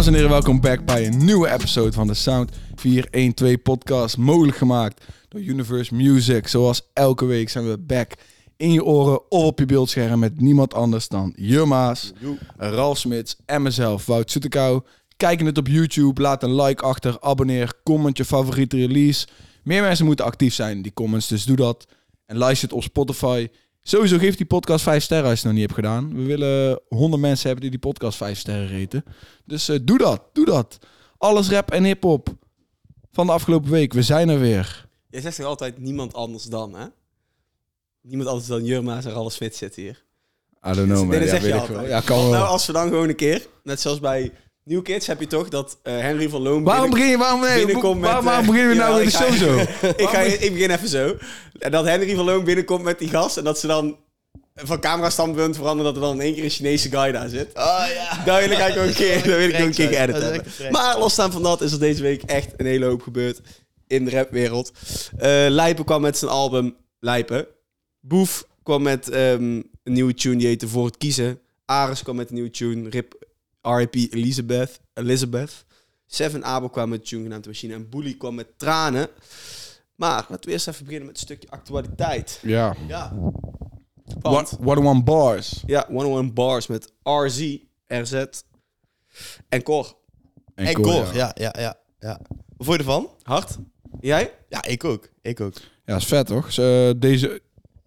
Dames en heren, welkom back bij een nieuwe episode van de Sound 412 podcast. Mogelijk gemaakt door Universe Music. Zoals elke week zijn we back in je oren of op je beeldscherm met niemand anders dan Jumma's, Ralf Smits en mezelf, Wout Soetekou. Kijk het op YouTube, laat een like achter, abonneer, comment je favoriete release. Meer mensen moeten actief zijn in die comments, dus doe dat. En luister het op Spotify. Sowieso geef die podcast 5 sterren als je het nog niet hebt gedaan. We willen 100 mensen hebben die die podcast 5 sterren reten. Dus eh, doe dat, doe dat. Alles rap en hip-hop van de afgelopen week. We zijn er weer. Jij zegt toch altijd niemand anders dan, hè? Niemand anders dan Jurma's en alles fit zit hier. I don't know, man. Nee, dat Ja, zeg je weet ik altijd. wel. Ja, kan wel. Nou, als we dan gewoon een keer, net zoals bij New Kids, heb je toch dat eh, Henry van Loon... Waarom begin je, waarom, nee, binnenkomt met, waarom, waarom eh, beginnen we nou met de ik show zo? ik, ga, ik begin even zo. En dat Henry van Loon binnenkomt met die gast en dat ze dan van camerastandpunt veranderen dat er dan in één keer een Chinese guy daar zit. Oh ja. Daar wil ik eigenlijk ook een keer, daar wil ik ook een keer geëdit. Maar losstaan van dat is er deze week echt een hele hoop gebeurd in de rapwereld. Eh Lijpen kwam met zijn album Lijpen. Boef kwam met ehm, een nieuwe tune die heette Voor het Kiezen. Ares kwam met een nieuwe tune. Rip R.I.P. Elizabeth. Elizabeth. Seven Abel kwam met tune genaamd De Machine. En Bully kwam met Tranen. Maar laten we eerst even beginnen met een stukje actualiteit. Ja. Ja. Want, What, what one bars. ja, 101 Bars met RZ, RZ en Cor. En Cor, Cor, ja, ja, ja, ja. Wat vond je ervan? Hard? Jij? Ja, ik ook. Ik ook. Ja, is vet toch? Ze, deze,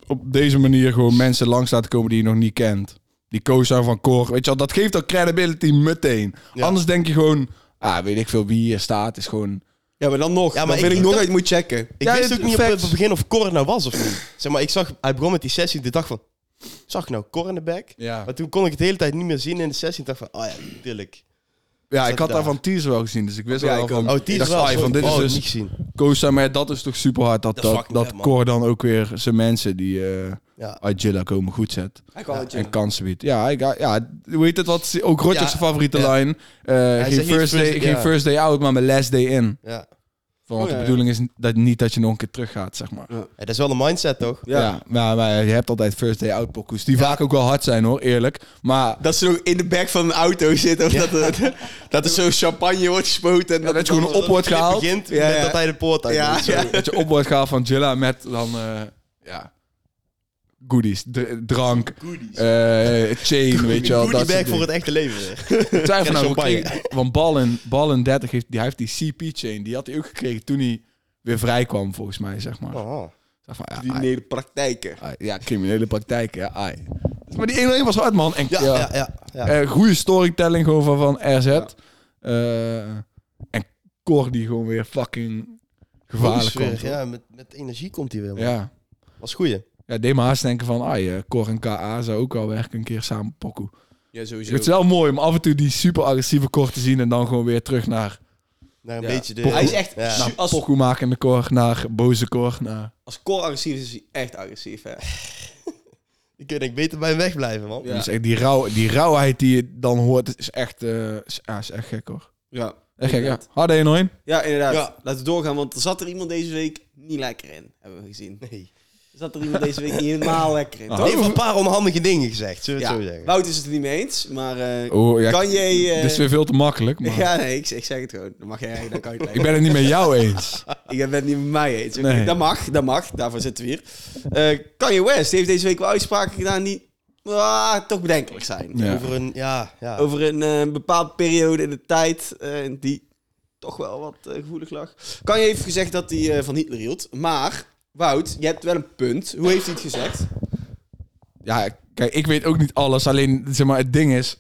op deze manier gewoon mensen langs laten komen die je nog niet kent. Die co-star van Cor, weet je wel, dat geeft al credibility meteen. Ja. Anders denk je gewoon, ah, weet ik veel wie hier staat, is gewoon... Ja, maar dan nog. Ja, maar dan ik- ik nog het moet checken. Ik Ja, wist het- ook niet op het begin of Cor nou was of niet. Zeg maar, ik zag, hij begon met die sessie. Ik dacht van, zag ik nou Cor in de back? Ja, Maar toen kon ik het de hele tijd niet meer zien in de sessie. Ik dacht van, oh ja, tuurlijk. Ja ik had daar. daarvan teaser wel gezien, dus ik wist Ja, ik van... Oh, dacht, wel. van, dit oh, is niet dus gezien. co-star, maar dat is toch super hard dat, Dat is dat, fucking dat vet, man. Cor dan ook weer zijn mensen die eh Ja. uit Jilla komen goed zet. Hij kwam Ja, uit En kansen biedt. Ja, ik, ja, hoe heet het? Wat is ook Rodgers' Ja, favoriete ja. line? Eh, geen, zegt niet first day, first- geen ja. first day out, maar mijn last day in. Ja. Van, want Oh, ja, de ja. bedoeling is dat, niet dat je nog een keer terug gaat, zeg maar. Ja, dat is wel een mindset, toch? Ja, Ja. maar, maar je hebt altijd first day out pokoes. Die vaak ook wel hard zijn hoor, eerlijk. Maar Dat ze nog in de back van een auto zitten. Of dat, er, dat er zo champagne wordt gespoten. En Ja, dat je gewoon op wordt gehaald. begint Ja, dat hij de poort uit ja. dat je op wordt gehaald van Jilla met dan, eh, ja, goodies. Drank, eh, chain, weet je wel. Goodie Dat bag voor het echte leven. Ik twijfel nou, kregen- want Ballen, Ballen 30 heeft, die, hij heeft die CP-chain, die had hij ook gekregen toen hij weer vrij kwam, volgens mij, zeg maar. Oh. Zeg ja, Criminele praktijken. ai, ja, criminele praktijken, ja, ai. Maar die 1 was hard, man. En, Ja, ja, ja, ja. eh, goede storytelling gewoon van, van RZ. Eh, en Cor die gewoon weer fucking gevaarlijk komt. Ja, met, met energie komt hij weer. man. Ja. Was goeie. Ja, deed me haast denken van, ai, eh, Cor en KA zou ook wel werken een keer samen pokoe. Ja, sowieso. Het is wel mooi om af en toe die super agressieve Cor te zien en dan gewoon weer terug naar, Naar een Ja. beetje de... Hij is echt... Ja. naar Als, pokoe makende Cor, naar boze Cor, naar... als Cor agressief is, is hij echt agressief, hè. Ik kan ik beter bij hem wegblijven, man. Ja. Dus echt die, rauw, die rauwheid die je dan hoort, is echt, eh, is, ja, is echt gek hoor. Ja. Echt gek, ja. 1 1 Ja, inderdaad. Ja. Laten we doorgaan, want er zat er iemand deze week niet lekker in. Hebben we gezien. Nee. Zat er iemand deze week niet helemaal lekker in. Toch? Even een paar onhandige dingen gezegd, zullen we Ja, het zo zeggen. Wout is het er niet mee eens, maar eh, Oh, ja, kan jij... eh, dit is weer veel te makkelijk, maar Ja, nee, ik, ik zeg het gewoon. Dan mag jij, dan kan je het ik ben het niet met jou eens. Ik ben het niet met mij eens. Nee. Dat mag, dat mag. Daarvoor zitten we hier. Eh Kanye West heeft deze week wel uitspraken gedaan die ah, toch bedenkelijk zijn. Ja. Over een... Ja, ja. Over een eh, bepaalde periode in de tijd eh, die toch wel wat eh, gevoelig lag. Kanye heeft gezegd dat hij eh, van Hitler hield. Maar, Wout, je hebt wel een punt. Hoe heeft hij het gezegd? Ja, kijk, ik weet ook niet alles. Alleen, zeg maar, het ding is...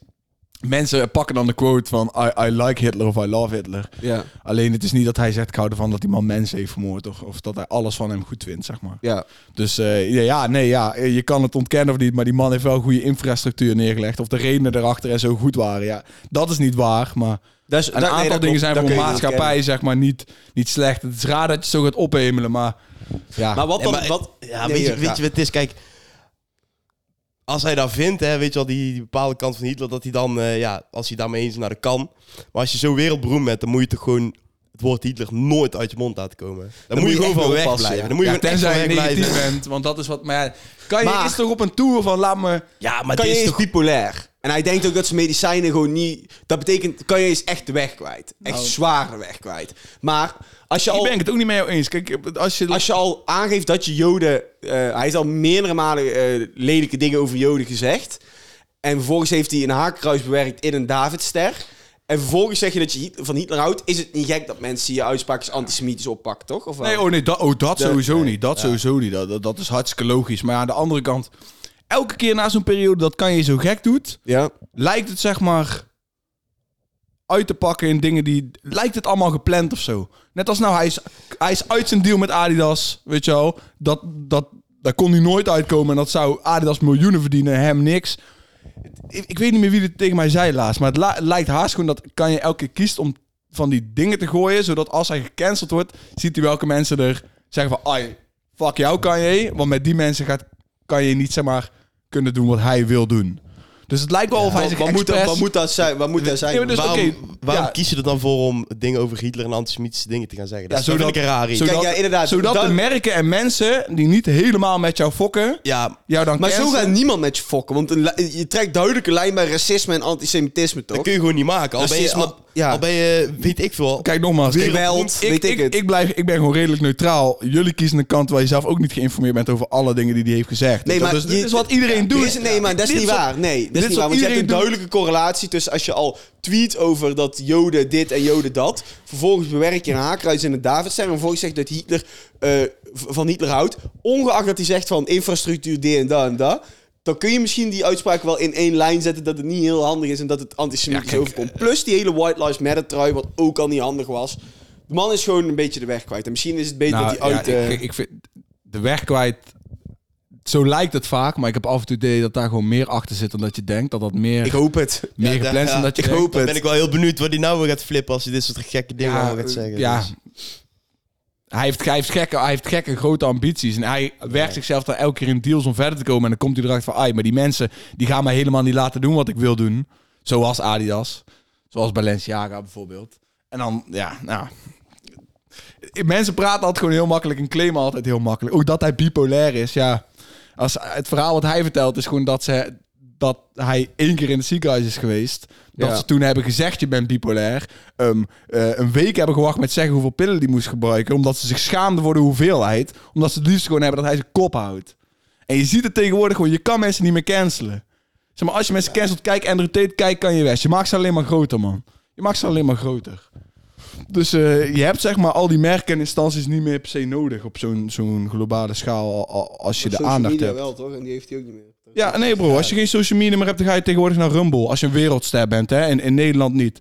Mensen pakken dan de quote van I, I like Hitler of I love Hitler. Ja. Alleen het is niet dat hij zegt, ik hou ervan dat die man mensen heeft vermoord. Of, of dat hij alles van hem goed vindt, zeg maar. Ja. Dus eh, ja, ja, nee, ja, je kan het ontkennen of niet. Maar die man heeft wel goede infrastructuur neergelegd. Of de redenen erachter en zo goed waren. Ja, dat is niet waar. Maar Een dat- nee, aantal dat dingen klopt. zijn Dat voor kun je niet maatschappij, zeg maar, niet, niet slecht. Het is raar dat je zo gaat ophemelen, maar... Ja, Maar wat Nee, dan... maar- wat, Ja, Nee, weet, je, ja, weet je wat het is? Kijk, als hij dat vindt, hè, weet je wel, die, die bepaalde kant van Hitler, dat hij dan, eh, ja, als hij daarmee eens is, naar de kan. Maar als je zo wereldberoemd bent, dan moet je toch gewoon het woord Hitler nooit uit je mond laten komen. Dan, moet je, gewoon van weg blijven. Dan moet je ja, tenzij je weg negatief blijven. bent, want dat is wat... Maar ja, kan je Maar- is toch op een tour van laat me... Ja, maar dit is is toch... bipolair. En hij denkt ook dat zijn medicijnen gewoon niet... Dat betekent, kan je eens echt de weg kwijt. Echt Nou. zwaar de weg kwijt. Maar als je Ik al... ben het ook niet met jou eens. Kijk, als je... Als je al aangeeft dat je Joden... eh, hij heeft al meerdere malen eh, lelijke dingen over Joden gezegd. En vervolgens heeft hij een haakkruis bewerkt in een Davidster. En vervolgens zeg je dat je van Hitler houdt. Is het niet gek dat mensen je uitspraakjes antisemitisch oppakken, toch? Of? Nee, oh nee, dat, oh, dat sowieso nee, niet. Dat sowieso niet. Dat, dat, dat is hartstikke logisch. Maar aan de andere kant... Elke keer na zo'n periode dat kan je zo gek doet... Ja. lijkt het zeg maar uit te pakken in dingen die lijkt het allemaal gepland of zo. Net als nou hij is hij is uit zijn deal met Adidas, weet je wel. Dat dat daar kon hij nooit uitkomen en dat zou Adidas miljoenen verdienen, hem niks. Ik, ik weet niet meer wie het tegen mij zei laatst, maar het, lijkt haast gewoon dat kan je elke keer kiest om van die dingen te gooien, zodat als hij gecanceld wordt, ziet hij welke mensen er zeggen van, ai, fuck jou kan je, want met die mensen gaat kan je niet zeg maar kunnen doen wat hij wil doen. Dus het lijkt wel of hij zich wat, moet dat, wat moet dat zijn? Wat moet dat zijn? Ja, maar dus- waarom oké, waarom ja. kies je er dan voor om dingen over Hitler en antisemitische dingen te gaan zeggen? Dat, Ja, zodat- vind ik een raar iets. zodat, Kijk, ja, inderdaad, zodat dat- de merken en mensen die niet helemaal met jou fokken, Ja, jou dan maar zo cancelen. gaat niemand met je fokken. Want een li- je trekt duidelijke lijn bij racisme en antisemitisme, toch? dat kun je gewoon niet maken. Al ben je, Racisme, al, ja. al ben je weet ik veel. Kijk nogmaals, kijk, Geweld, ik, weet ik ik, het. ik, blijf, ik ben gewoon redelijk neutraal. Jullie kiezen een kant waar je zelf ook niet geïnformeerd bent over alle dingen die hij heeft gezegd. Nee, dat maar dit is wat iedereen doet. Dit is, nee, maar dat is Dit niet wat- waar. Nee, dit is niet waar. Want je hebt een doet. duidelijke correlatie tussen als je al tweet over dat Joden dit en Joden dat. Vervolgens bewerk je een haakkruis in het Davidster. En vervolgens zegt dat Hitler eh, v- van Hitler houdt. Ongeacht dat hij zegt van infrastructuur dit en dat en dat. Dan kun je misschien die uitspraak wel in één lijn zetten dat het niet heel handig is en dat het antisemitisch Ja, overkomt. Plus die hele White Lives Matter trui, wat ook al niet handig was. De man is gewoon een beetje de weg kwijt. En misschien is het beter Nou, dat hij ja, uit... eh, ik, ik vind de weg kwijt. Zo lijkt het vaak, maar ik heb af en toe het idee dat daar gewoon meer achter zit dan dat je denkt. Dat dat meer, ik hoop het. meer Ja, gepland is ja, dan dat je ik denkt. hoop Dan het. ben ik wel heel benieuwd wat hij nou weer gaat flippen als hij dit soort gekke dingen allemaal gaat zeggen. Ja, Dus- hij heeft, hij, heeft gekke, hij heeft gekke grote ambities. En hij werkt zichzelf dan elke keer in deals om verder te komen. En dan komt hij erachter van... Ai, maar die mensen die gaan mij helemaal niet laten doen wat ik wil doen. Zoals Adidas. Zoals Balenciaga bijvoorbeeld. En dan, ja, nou... Mensen praten altijd gewoon heel makkelijk en claimen altijd heel makkelijk. Ook dat hij bipolair is, ja. Als, het verhaal wat hij vertelt is gewoon dat, ze, dat hij één keer in het ziekenhuis is geweest. Dat Ja. ze toen hebben gezegd, je bent bipolair. Ehm, eh, een week hebben gewacht met zeggen hoeveel pillen die moest gebruiken. Omdat ze zich schaamden voor de hoeveelheid. Omdat ze het liefst gewoon hebben dat hij zijn kop houdt. En je ziet het tegenwoordig gewoon, je kan mensen niet meer cancelen. Zeg maar, als je mensen cancelt, kijk Andrew Tate, kijk kan je West. Je maakt ze alleen maar groter, man. Je maakt ze alleen maar groter. Dus eh, je hebt zeg maar al die merken en instanties niet meer per se nodig op zo'n zo'n globale schaal al- al- als je de aandacht media hebt. wel, toch? En die heeft hij ook niet meer. Ja, nee bro, als je geen social media meer hebt, dan ga je tegenwoordig naar Rumble. Als je een wereldster bent, hè. In, in Nederland niet.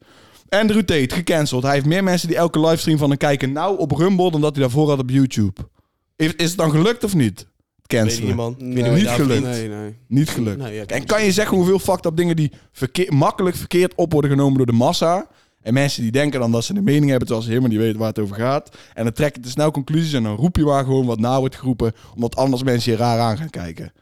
Andrew Tate, gecanceld. Hij heeft meer mensen die elke livestream van hem kijken nou op Rumble dan dat hij daarvoor had op YouTube. Is, is het dan gelukt of niet? Cancelen. weet Nee, je niet gelukt. Nee, nee. Niet gelukt. Nee, ja, en kan je zeggen hoeveel fucked up dingen die verkeer, makkelijk verkeerd op worden genomen door de massa? En mensen die denken dan dat ze een mening hebben terwijl ze helemaal niet weten waar het over gaat. En dan trek je te snel conclusies en dan roep je maar gewoon wat na wordt geroepen. Omdat anders mensen je raar aan gaan kijken.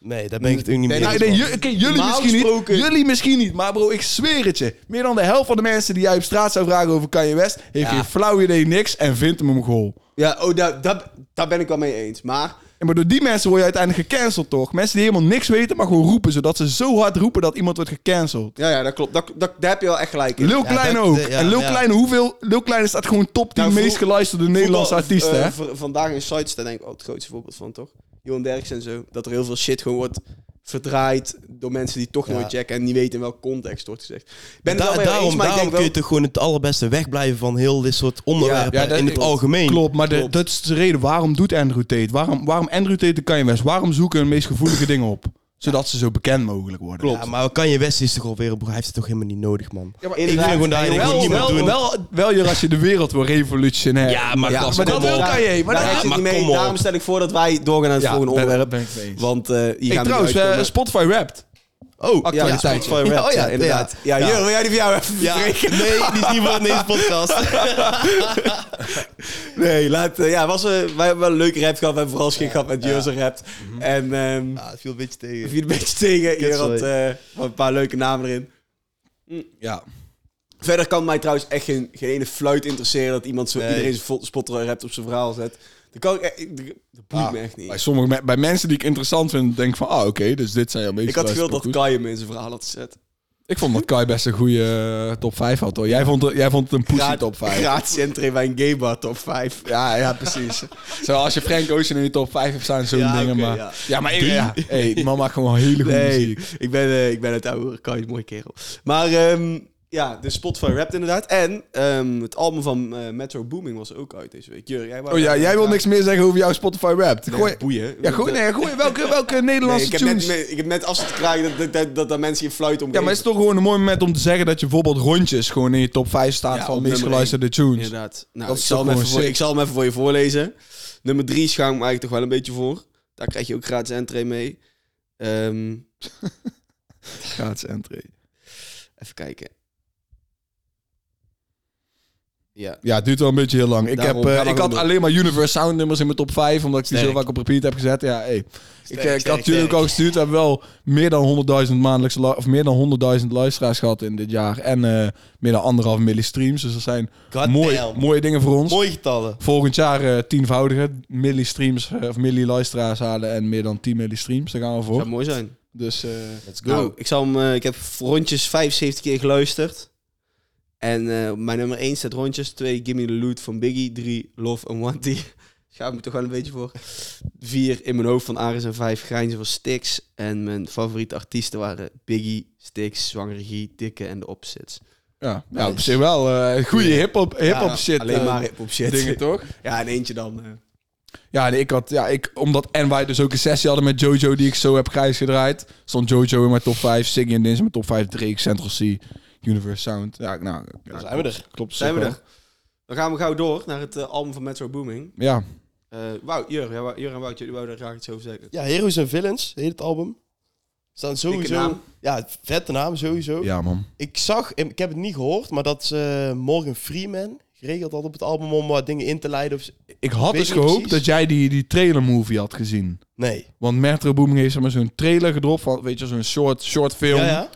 Nee, daar ben ik het ook niet Nee, mee Nee, jullie misschien gesproken- niet. Jullie misschien niet. Maar bro, ik zweer het je. Meer dan de helft van de mensen die jij op straat zou vragen over Kanye West... heeft Ja. geen flauw idee niks en vindt hem een goal. Ja, oh, daar, daar, daar ben ik wel mee eens. Maar maar door die mensen word je uiteindelijk gecanceld, toch? Mensen die helemaal niks weten, maar gewoon roepen... zodat ze zo hard roepen dat iemand wordt gecanceld. ja, ja dat klopt. Dat, dat, daar heb je wel echt gelijk in. Lil Ja, Klein dat- ook. ja, en Lil ja. Klein, hoeveel... Lil Klein staat gewoon top 10 Nou, meest geluisterde Nederlandse Voetbal, artiesten, eh, hè? vandaag in sites, daar denk ik, oh, het grootste voorbeeld van, toch? Johan Derks en zo. Dat er heel veel shit gewoon wordt verdraaid door mensen die toch Ja. nooit checken en niet weten in welke context wordt gezegd. Ik ben Da- daarom eens, maar ik denk kun wel... je toch gewoon het allerbeste wegblijven van heel dit soort onderwerpen Ja, in het klopt. algemeen. Klopt, maar de- dat is de reden. Waarom doet Andrew Tate? Waarom, waarom Andrew Tate de Kanye West? Waarom zoeken de meest gevoelige dingen op? Zodat ze zo bekend mogelijk worden. Klopt. Ja, maar kan je West is toch alweer, hij heeft het toch helemaal niet nodig, man. Ja, maar ik vind gewoon dat je dat gewoon wel, wel, doen. wel, wel als je de wereld wil revolutionair. Ja, maar Ja, maar dat wil kan je. Maar Daar niet mee. Daarom stel ik voor dat wij doorgaan naar het Ja, volgende ben- onderwerp. ik. Want eh hier Hey, gaan we trouwens, eh. Spotify rapt. Oh, Ja, actualiteit. Spotify Wrapped, Oh ja, ja, inderdaad. Ja, Ja. Jur, wil jij die voor jou even Ja, nee, die is niet voor deze podcast. Nee, laat, eh, ja, was, eh, wij hebben wel een leuke rap gehad. We hebben vooral schik gehad met Jurse rap. En ehm Ja, het viel een beetje tegen. viel een beetje tegen. Hier Kut, had eh, wel een paar leuke namen erin. Ja. Verder kan mij trouwens echt geen, geen ene fluit interesseren dat iemand zo Nee. iedereen zijn fo- Spotify rap op zijn verhaal zet. Dat kan ik echt, dat boeit Ah, me echt niet. Bij, sommige, me- bij mensen die ik interessant vind, denk ik van, ah, oké, dus dit zijn meest Ik had gewild dat Kai hem in zijn verhaal had gezet. Ik vond dat Kai best een goede eh, top 5 had hoor. Jij vond het, jij vond het een pussy top 5. Gratis entree bij een gaybar top 5. Ja, ja, precies. Zoals je Frank Ocean in je top 5 hebt staan, zo'n Ja, dingen. oké, maar ja. ja, maar ik, ja, hey, die man maakt gewoon hele goede Nee, muziek. ik ben, eh, ik ben het oude Kai, mooie kerel. Maar ehm, ja, de Spotify rapt inderdaad. En ehm, het album van eh, Metro Booming was ook uit deze week. Jur, jij wou Oh ja, jij wil niks meer zeggen over jouw Spotify rap. Nee, Gooi, boeien. ja, gooi, nee, gooi, welke, welke Nee, Nederlandse ik, heb tunes? net, ik heb net afstand gekregen dat, dat, dat, dat, dat mensen je fluit om Ja, maar het is toch gewoon een mooi moment om te zeggen dat je bijvoorbeeld rondjes gewoon in je top 5 staat Ja, van meest geluisterde tunes. Inderdaad. Nou, Dat ik, zal hem even voor, ik zal hem even voor je voorlezen. Nummer 3 schaam ik me eigenlijk toch wel een beetje voor. Daar krijg je ook gratis entree mee. Ehm, Gratis entree. even kijken. Ja. Ja, het duurt wel een beetje heel lang. Ik, heb, eh, ik had alleen maar Universe Sound nummers in mijn top 5, omdat ik die zo vaak op repeat heb gezet. Ja, hey. ik, eh, ik had jullie ook al gestuurd. We hebben wel meer dan 100.000 maandelijks, of meer dan 100.000 luisteraars gehad in dit jaar. En eh, meer dan anderhalf milli streams. Dus dat zijn God mooi, damn. mooie dingen voor ons. Mooie getallen. Volgend jaar tienvoudige milli streams, of milli luisteraars halen en meer dan 10 milli streams. Daar gaan we voor. Zou mooi zijn. Dus Let's go. Nou, ik, zal hem, ik heb rondjes 75 keer geluisterd. En eh, mijn nummer 1 staat rondjes. 2 Gimme the Loot van Biggie. 3 Love and Wanty. Schaam me toch wel een beetje voor. 4 In mijn hoofd van Aris en 5 Grijnzen van Stix. En mijn favoriete artiesten waren Biggie, Stix, Zwangere Guy, Dikke en de Opposites. ja, ja, op zich wel eh goede hip-hop hip Ja, shit. Alleen eh, maar hip-hop shit. dingen toch? Ja, en eentje dan. Ja, nee, ik had, ja, ik, omdat en wij dus ook een sessie hadden met Jojo die ik zo heb grijs gedraaid, stond Jojo in mijn top 5, Siggy en Dins in mijn top 5, Drake, Central C, Universe Sound. Ja, nou, ja, Dan zijn we er. klopt. Zijn we er. Dan gaan we gauw door naar het eh, album van Metro Booming. Ja, Eh Wout, Jur, ja, Wou- Jur en Wout, jullie wouden daar graag iets over zeggen. Ja, Heroes and Villains, heet het album. Staan sowieso... naam. Ja, vette naam sowieso. ja man. Ik zag, ik heb het niet gehoord, maar dat ze Morgan Freeman geregeld had op het album om wat dingen in te leiden. Of... Ik had dus gehoopt precies. dat jij die, die trailer movie had gezien. Nee. Want Metro Booming heeft zeg maar, zo'n trailer gedropt van, weet je, zo'n short, short film. Ja, ja.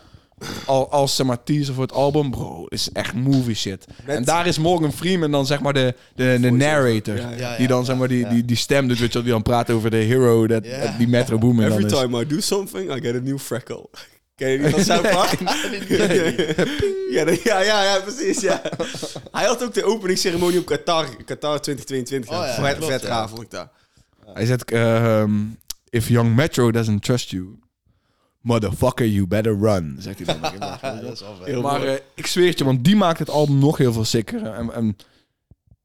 Al, als zeg maar, teaser voor het album. Bro, is echt movie shit. Met- En daar is Morgan Freeman dan zeg maar de, de, de narrator. Ja, ja. Ja, Die dan ja, zeg maar die, ja. die, die stem doet, weet je wel, die dan praat over de hero, dat, die Metro Booming dan Every is. time I do something, I get a new freckle. Ken je die van South Park? ja, dat- ja, ja, ja, precies, ja. Hij had ook de openingsceremonie op Qatar, Qatar 2022. Oh, ja, vet, klopt, vet ja. raar vond ik daar. Hij zegt, ehm, if young Metro doesn't trust you, motherfucker, you better run. Zegt hij dan. Dat is wel vet. Heel maar eh, ik zweer het je, want die maakt het album nog heel veel sicker. En, en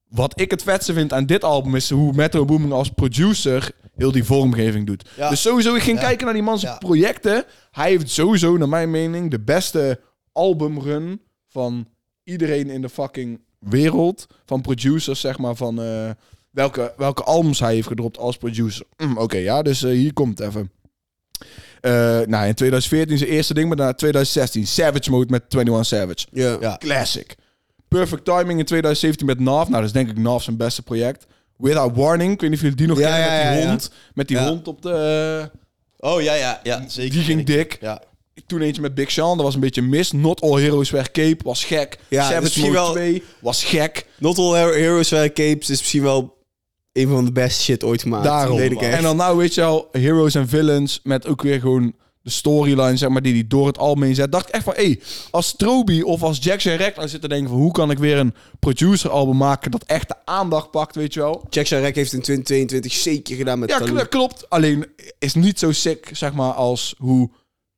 wat ik het vetste vind aan dit album is hoe Metro Booming als producer heel die vormgeving doet. Ja. Dus sowieso, ik ging Ja. kijken naar die man's Ja. projecten. Hij heeft sowieso, naar mijn mening, de beste albumrun van iedereen in de fucking wereld. Van producers, zeg maar, van eh, welke, welke albums hij heeft gedropt als producer. Mm, Oké, ja, dus eh, hier komt het even. Eh, nou, in 2014 zijn eerste ding, maar daarna 2016 Savage Mode met 21 Savage. Ja. Ja. Classic. Perfect Timing in 2017 met Nav. Nou, dat is denk ik Nav zijn beste project. Without Warning, ik weet niet of jullie die nog Ja, kennen, ja, met die ja, ja. hond. Met die Ja. hond op de... Oh, ja, ja, ja, zeker. Die ging dik. Ja. Toen eentje met Big Sean, dat was een beetje mis. Not All Heroes Wear Cape, was gek. Ja, Savage misschien Mode wel- 2, was gek. Not All Hero- Heroes Wear Capes is misschien wel een van de beste shit ooit gemaakt. Daarom. Weet ik echt. En dan nou, weet je al, Heroes and Villains met ook weer gewoon de storyline, zeg maar, die hij door het album heen zet. Dacht ik echt van, hé, hey, als Stroby of als Jackson Rack dan zit te denken van, hoe kan ik weer een producer album maken dat echt de aandacht pakt, weet je wel? Jack Sharek heeft in 2022 zeker gedaan met Ja, kl- klopt. Alleen is niet zo sick, zeg maar, als hoe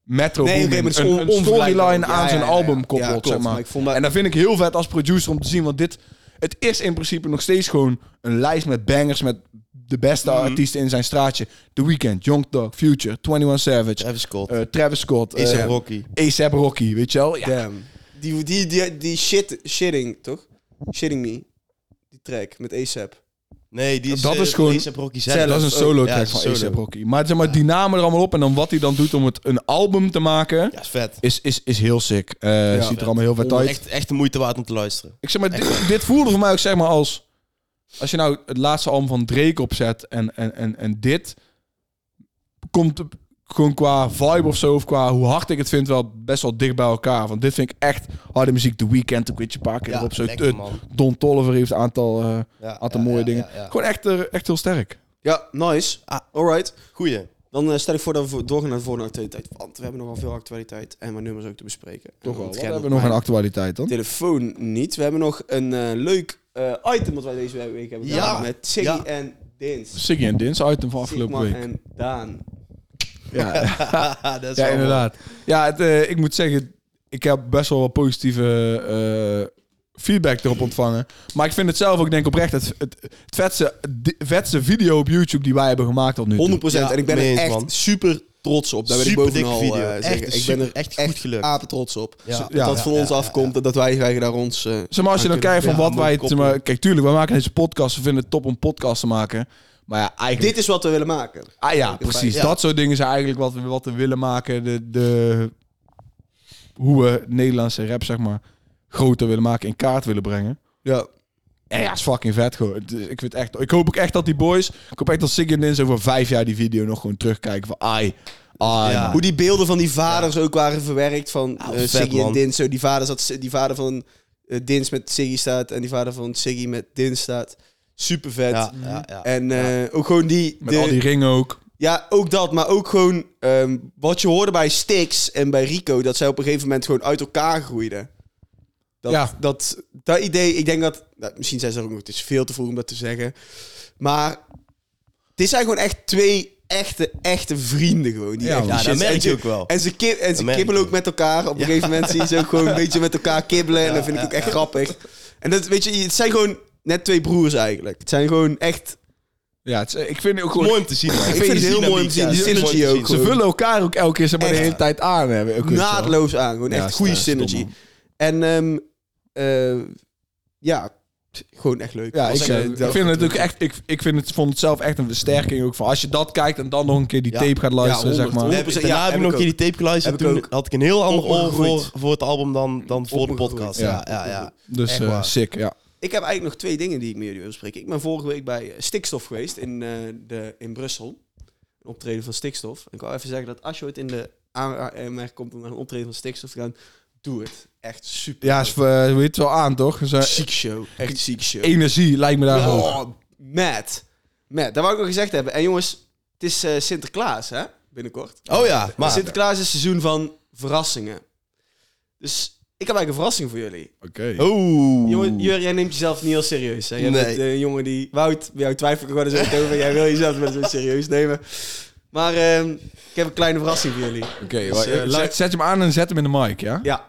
Metro Nee, een, storyline Ja, aan zijn ja, ja, album koppelt, zeg maar. maar ik vond dat- En dat vind ik heel vet als producer om te zien, want dit... Het is in principe nog steeds gewoon een lijst met bangers, met de beste Mhm. artiesten in zijn straatje. The Weeknd, Young Thug, Future, 21 Savage, Travis Scott. eh, Travis Scott, eh, Rocky. A$AP Rocky, weet je wel? Ja, Damn. Die, die, die, die shit, shitting, toch? Shitting Me. Die track met ASAP. Nee, die is, Dat eh, is gewoon- Rocky zelf. dat is een Oh, solo track van. A$AP Rocky. Maar zeg maar, die namen er allemaal op en dan wat hij dan doet om het een album te maken... Ja, is vet. Is, is, is heel sick. Eh, ziet vet. er allemaal heel vet uit. Echt, echt de moeite waard om te luisteren. Ik zeg maar, dit, dit voelde voor mij ook zeg maar als... Als je nou het laatste album van Drake opzet en, en, en, en dit... Komt gewoon qua vibe of zo, of qua hoe hard ik het vind, wel best wel dicht bij elkaar. Want dit vind ik echt harde muziek. The Weeknd, ook weet je, een paar keer Ja, erop. Zo, lekker, eh. Don Tolliver heeft een aantal, eh, Ja, aantal ja, mooie dingen. Gewoon echt, eh, echt heel sterk. Ja, nice. Ah. Alright. Goeie. Dan stel ik voor dat we doorgaan naar de volgende actualiteit. Want we hebben nogal veel actualiteit en wat nummers ook te bespreken. Toch wel. gaat hebben op we nog mijn een actualiteit dan? Telefoon niet. We hebben nog een leuk item wat wij deze week hebben Ja. gedaan. Met Siggy en Dins. Siggy en Dins item van afgelopen Sigma week. en Daan. Ja, dat is ja inderdaad. Ja, het, eh, ik moet zeggen, ik heb best wel wat positieve eh, feedback erop ontvangen. Maar ik vind het zelf ook denk ik oprecht het, het, het vetste, vetste video op YouTube die wij hebben gemaakt tot nu toe. 100% Ja, en ik ben er echt man. super trots op. Daar ben ik Super bovenal dikke video. eh, Echt zeggen. Ik ben er echt echt, goed gelukt. apen trots op. Ja. Dat Ja, dat ja, van ons ja, afkomt en dat wij krijgen daar ons... eh, Zeg maar, als je dan kijkt van wat wij... zeg maar, kijk, tuurlijk, we maken deze podcast. We vinden het top om podcast te maken. Maar ja, eigenlijk... Dit is wat we willen maken. Ah ja, precies. Ja. Dat soort dingen zijn eigenlijk wat we, wat we willen maken. De, de, hoe we Nederlandse rap, zeg maar, groter willen maken, in kaart willen brengen. Ja. En ja, is fucking vet gewoon. Ik, vind echt, ik hoop ook echt dat die boys... Ik hoop echt dat Siggy en Dins over vijf jaar die video nog gewoon terugkijken van... Ai, ai, Ja. man. Hoe die beelden van die vaders ook waren verwerkt. Van eh, Siggy en. Dins. Zo, die, vader zat, die vader van eh, Dins met Siggy staat. En die vader van Siggy met Dins staat. Super vet. Ja, ja, ja. En eh, ook gewoon die... Met de- al die ringen ook. Ja, ook dat. Maar ook gewoon ehm, wat je hoorde bij Stix en bij Rico. Dat zij op een gegeven moment gewoon uit elkaar groeiden. Dat, Ja. dat, dat idee, ik denk dat... nou, misschien zijn ze er ook nog, het is veel te vroeg om dat te zeggen. Maar dit zijn gewoon echt twee echte, echte vrienden gewoon. Die Ja, echt man. die Ja, dat merk en je ze- ook wel. En ze, en kibbelen ook met elkaar. Op een gegeven moment zie je ze ook gewoon een beetje met elkaar kibbelen. en dat vind ik ook echt grappig. En dat, weet je, het zijn gewoon net twee broers eigenlijk. Het zijn gewoon echt... Ja, het is- ik vind het ook gewoon... mooi om te zien. man. Ik vind het heel mooi om te zien. Die synergy ook Ze vullen elkaar ook elke keer zeg maar, de Echt. hele tijd aan. Hè. Ook, weet je wel. naadloos aan. Gewoon Ja, echt goede synergy. man. En ehm, eh, ja, gewoon echt leuk. Ja, ik, eh, eh, ik vind het ook echt. Ik, ik vind het, vond het zelf echt een versterking ook van als je dat kijkt en dan nog een keer die Ja. tape gaat luisteren, Ja, zeg 100, maar. We hebben- 100%, Daarna ja, heb ik nog een keer die tape geluisterd. Heb ik Toen ook. had ik een heel ander oor Opgegroeid. voor, voor het album dan, dan voor de Opgegroeid. podcast. Ja. Ja, ja, ja. Dus Echt eh, waar. sick, ja. Ik heb eigenlijk nog twee dingen die ik met jullie wil bespreken. Ik ben vorige week bij eh, Stikstof geweest in, eh, de, in Brussel. Een optreden van Stikstof. En ik wil even zeggen dat als je ooit in de aanmerking komt om naar een optreden van Stikstof te gaan, doe het. Echt super. Ja, is, eh, heet het wel aan, toch? Zo, ziek show. Echt ziek show. energie lijkt me daar ook. Oh, mad. Mad. Dat wou ik nog gezegd hebben. En jongens, het is Sinterklaas, hè? Binnenkort. Oh ja, maar... Sinterklaas is het seizoen van verrassingen. Dus ik heb eigenlijk een verrassing voor jullie. Oké. Oeh. Jongen, Jur, jij neemt jezelf niet heel serieus. Hè? Jij Nee. bent eh, een jongen die... Wout, bij jou twijfel ik gewoon eens even over. Jij wil jezelf wel eens serieus nemen. Maar ehm, ik heb een kleine verrassing voor jullie. Oké, Dus, wa- eh, eh, laat- zet, zet hem aan en zet hem in de mic, ja? Ja.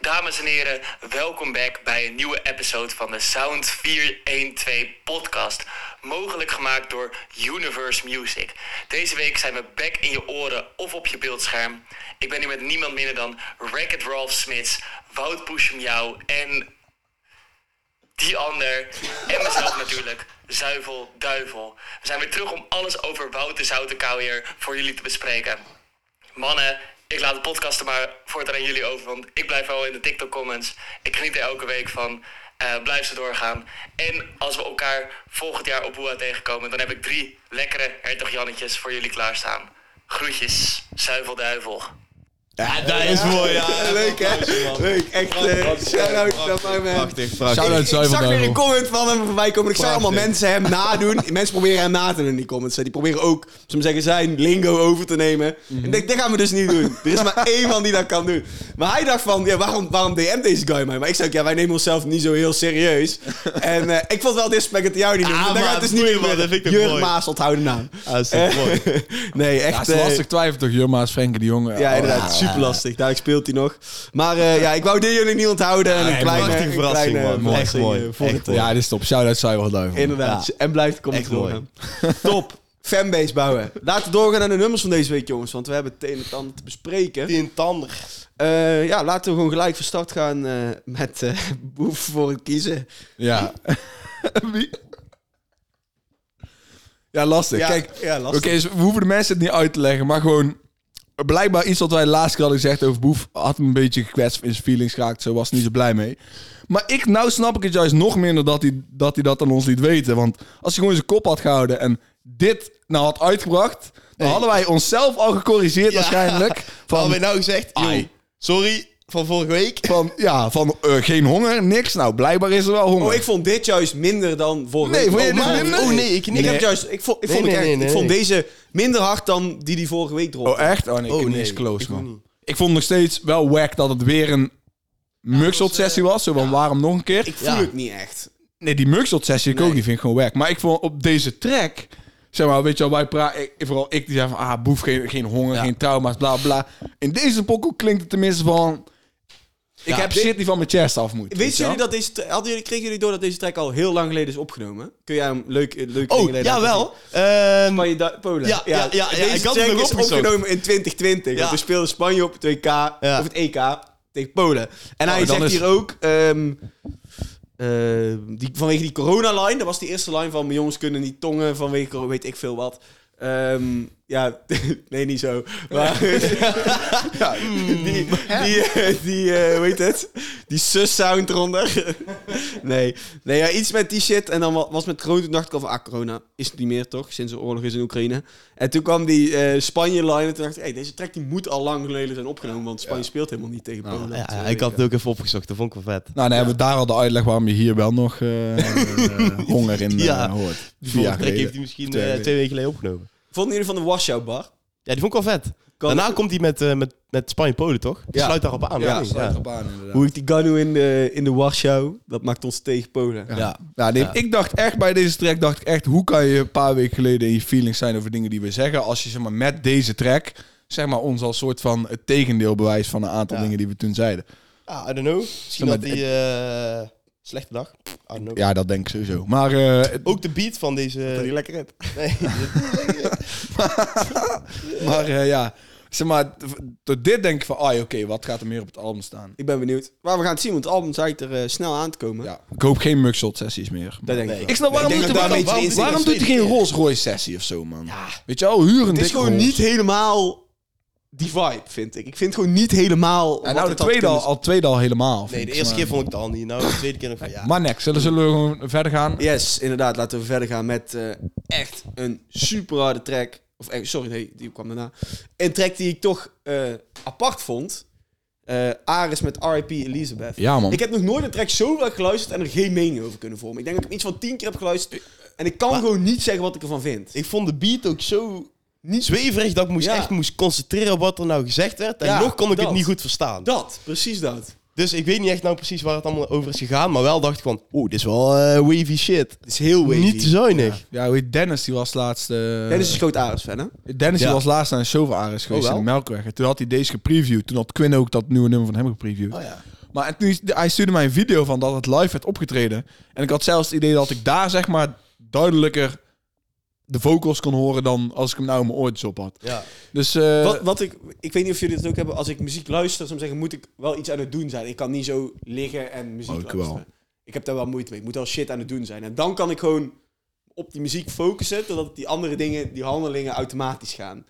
Dames en heren, welkom back bij een nieuwe episode van de Sound 412 podcast. Mogelijk gemaakt door Universe Music. Deze week zijn we back in je oren of op je beeldscherm. Ik ben hier met niemand minder dan Racket Ralph Smits, Wout Poesjemjouw en die ander. En mezelf natuurlijk, Zuivel Duivel. We zijn weer terug om alles over Wout de Zoutenkouwer voor jullie te bespreken. Mannen, ik laat de podcast er maar voortaan aan jullie over, want ik blijf wel in de TikTok comments. Ik geniet er elke week van. Eh, blijf ze doorgaan. En als we elkaar volgend jaar op Boa tegenkomen, dan heb ik drie lekkere hertog Jannetjes voor jullie klaarstaan. Groetjes, Zuivelduivel. Ja, dat is mooi, ja. Leuk, hè? Leuk. Echt, eh shout-out naar mijn man. Prachtig, Shout-out prachtig. Ik, ik zag weer een comment van hem voorbij komen. Ik zag allemaal mensen hem nadoen. mensen proberen hem na te doen in die comments. Die proberen ook, zullen zeggen, zijn lingo over te nemen. En ik denk, dat gaan we dus niet doen. Er is maar één man die dat kan doen. Maar hij dacht van, ja, waarom, waarom DM deze guy mij? Maar ik zei, ja, wij nemen onszelf niet zo heel serieus. en eh, ik vond het wel disrespect dat jou niet noemde. Ah, Dan gaat maar het dus niet meer dat mooi. Maas onthouden naam. Ah, dat is toch mooi. nee, Ja, echt... het is eh, lastig twijfel toch, Jumma's, Frenkie de Jonge. ja, Oh, inderdaad. Super lastig. Daar speelt hij nog. Maar eh, ja, ik wou dit jullie niet onthouden. En een Nee, kleine, een verrassing, kleine man. Verrassing, mooi. eh, voor Echt het, mooi. eh, Ja, dit is top. Shout-out Zuivelduivel. Inderdaad. Ja. En blijft doorgaan. mooi. Top. Fanbase bouwen. Laten we doorgaan naar de nummers van deze week, jongens. Want we hebben het een en ander te bespreken. Die een tander. Ja, laten we gewoon gelijk van start gaan met Boef voor het kiezen. Ja. Wie? Ja, lastig. Ja, Kijk, ja, Oké, dus we hoeven de mensen het niet uit te leggen, maar gewoon... Blijkbaar iets wat wij keer hadden gezegd over Boef... had hem een beetje gekwetst in zijn feelings geraakt. Zo was hij niet zo blij mee. Maar ik, nou snap ik het juist nog minder dat hij, dat hij dat aan ons liet weten. Want als hij gewoon zijn kop had gehouden en dit nou had uitgebracht... dan Nee. hadden wij onszelf al gecorrigeerd Ja. waarschijnlijk. Van, we nou gezegd, joh, sorry, Van vorige week. Van, ja, van eh, geen honger, niks. Nou, blijkbaar is er wel honger. Oh, ik vond dit juist minder dan vorige Nee, week. vond je Oh, dit man. minder? Oh nee, ik niet. Ik heb Nee. juist, ik vond, ik Nee, vond, nee, ik, echt- nee, ik vond nee. deze minder hard dan die die vorige week dropte. Oh, echt? Oh nee, ik Oh, heb niet nee, eens close, ik man. Ik vond nog steeds wel wack dat het weer een mugshot sessie was. Zo van, waarom nog een keer? Ik voel Ja. het niet echt. Nee, die mugshot sessie ik ook Nee. niet, vind ik gewoon wack. Maar ik vond op deze track... Zeg maar, weet je wel, wij praten... Vooral ik die zei van, ah, boef, geen, geen honger, Ja. geen trauma's, bla bla. In deze pokoe klinkt het tenminste van... Ik heb dit- shit die van mijn chest af moet. weet wel? jullie dat deze, tra- hadden jullie, kregen jullie door dat deze track al heel lang geleden is opgenomen? Kun jij hem leuk, eh, leuk Oh, jawel. Ehm, Spanje, Du- Polen. Ja, ja, ja, ja, Deze ik had track nog is opgezocht. opgenomen in 2020. Ja. Want we speelden Spanje op het WK, of het EK, tegen Polen. En hij Oh, dan zegt is- hier ook... ehm, eh, die, vanwege die corona-line, dat was die eerste line van... mijn jongens kunnen niet tongen vanwege corona, weet ik veel wat. Ehm, ja, nee, niet zo. Maar Ja, die, die, eh, die eh, hoe heet het? Die sus-sound eronder. nee, nee ja, iets met die shit. En dan wa- was met corona, toen dacht ik al van, ah, corona is het niet meer, toch? Sinds de oorlog is in Oekraïne. En toen kwam die eh, Spanje-line en toen dacht ik, hey, deze track die moet al lang geleden zijn opgenomen, want Spanje speelt helemaal niet tegen Polen. ja, ik had het ook even opgezocht. Dat vond ik wel vet. Nou, dan hebben we daar al de uitleg waarom je hier wel nog honger in eh, Ja. hoort. Die vorige track heeft hij misschien Twee eh, weken. twee weken geleden opgenomen. Vonden jullie van de washout bar? Ja, die vond ik wel vet. Kan- Daarna komt hij met, eh, met, met Spanje-Polen, toch? Die Ja. sluit daarop aan. Ja, sluit erop aan inderdaad. Hoe ik die Ganu in de, in de washout, dat maakt ons tegen Polen. Ja. Ja. Ja, nee, Ja. ik dacht echt bij deze track, dacht ik echt, hoe kan je een paar weken geleden in je feelings zijn over dingen die we zeggen, als je zeg maar met deze track, zeg maar ons als soort van het tegendeel bewijst van een aantal Ja. dingen die we toen zeiden. Ah, I don't know. Misschien maar had hij eh, slechte dag. Know. Ja, dat denk ik sowieso. Maar eh, Ook de beat van deze... Dat die lekker in. Nee, maar eh, ja, zeg maar, door dit denk ik van, ah, oké, wat gaat er meer op het album staan? Ik ben benieuwd. Maar we gaan het zien, want het album zegt er eh, snel aan te komen. Ja, ik hoop geen mugshot sessies meer. Dat denk Nee. ik wel. Ik snap waarom, Ik doet, daar waarom, waarom, doet hij geen. Rolls Royce sessie of zo, man? Weet je wel, huur een Het is gewoon Rolls. niet helemaal die vibe, vind ik. Ik vind het gewoon niet helemaal. En nou, de tweede al, al tweede al helemaal. nee de eerste keer vond ik het al niet. Nou, de tweede keer van ja. Maar next, zullen, zullen we gewoon verder gaan? Yes, inderdaad. Laten we verder gaan met eh, echt een super harde track. Of eh, sorry, nee, die kwam daarna. Een track die ik toch eh, apart vond. Eh Aris met R.I.P. Elizabeth. Ja, man. Ik heb nog nooit een track zo vaak geluisterd en er geen mening over kunnen vormen. Ik denk dat ik hem iets van tien keer heb geluisterd. En ik kan Maar- gewoon niet zeggen wat ik ervan vind. Ik vond de beat ook zo niet zweverig dat ik moest Ja. echt moest concentreren op wat er nou gezegd werd. En Ja, nog kon ik dat. het niet goed verstaan. dat, precies dat. Dus ik weet niet echt nou precies waar het allemaal over is gegaan. Maar wel dacht ik van, oeh, dit is wel eh, wavy shit. Het is heel wavy. Niet te zuinig. Ja, heet Dennis, die was laatst... eh, Dennis is een groot Aris fan, hè? Dennis die was laatst naar een show van Aris geweest Oh, in de? Melkweg. En toen had hij deze gepreviewd. Toen had Quinn ook dat nieuwe nummer van hem gepreviewd. Oh ja. Maar en toen, hij stuurde mij een video van dat het live werd opgetreden. En ik had zelfs het idee dat ik daar zeg maar duidelijker de vocals kon horen dan als ik hem nou in mijn oortjes op had. Ja. Dus eh, Wat, wat ik, ik weet niet of jullie het ook hebben. Als ik muziek luister, zou ik zeggen, moet ik wel iets aan het doen zijn. Ik kan niet zo liggen en muziek Oh, ik luisteren. wel. Ik heb daar wel moeite mee. Ik moet wel shit aan het doen zijn. En dan kan ik gewoon op die muziek focussen, totdat die andere dingen, die handelingen automatisch gaan.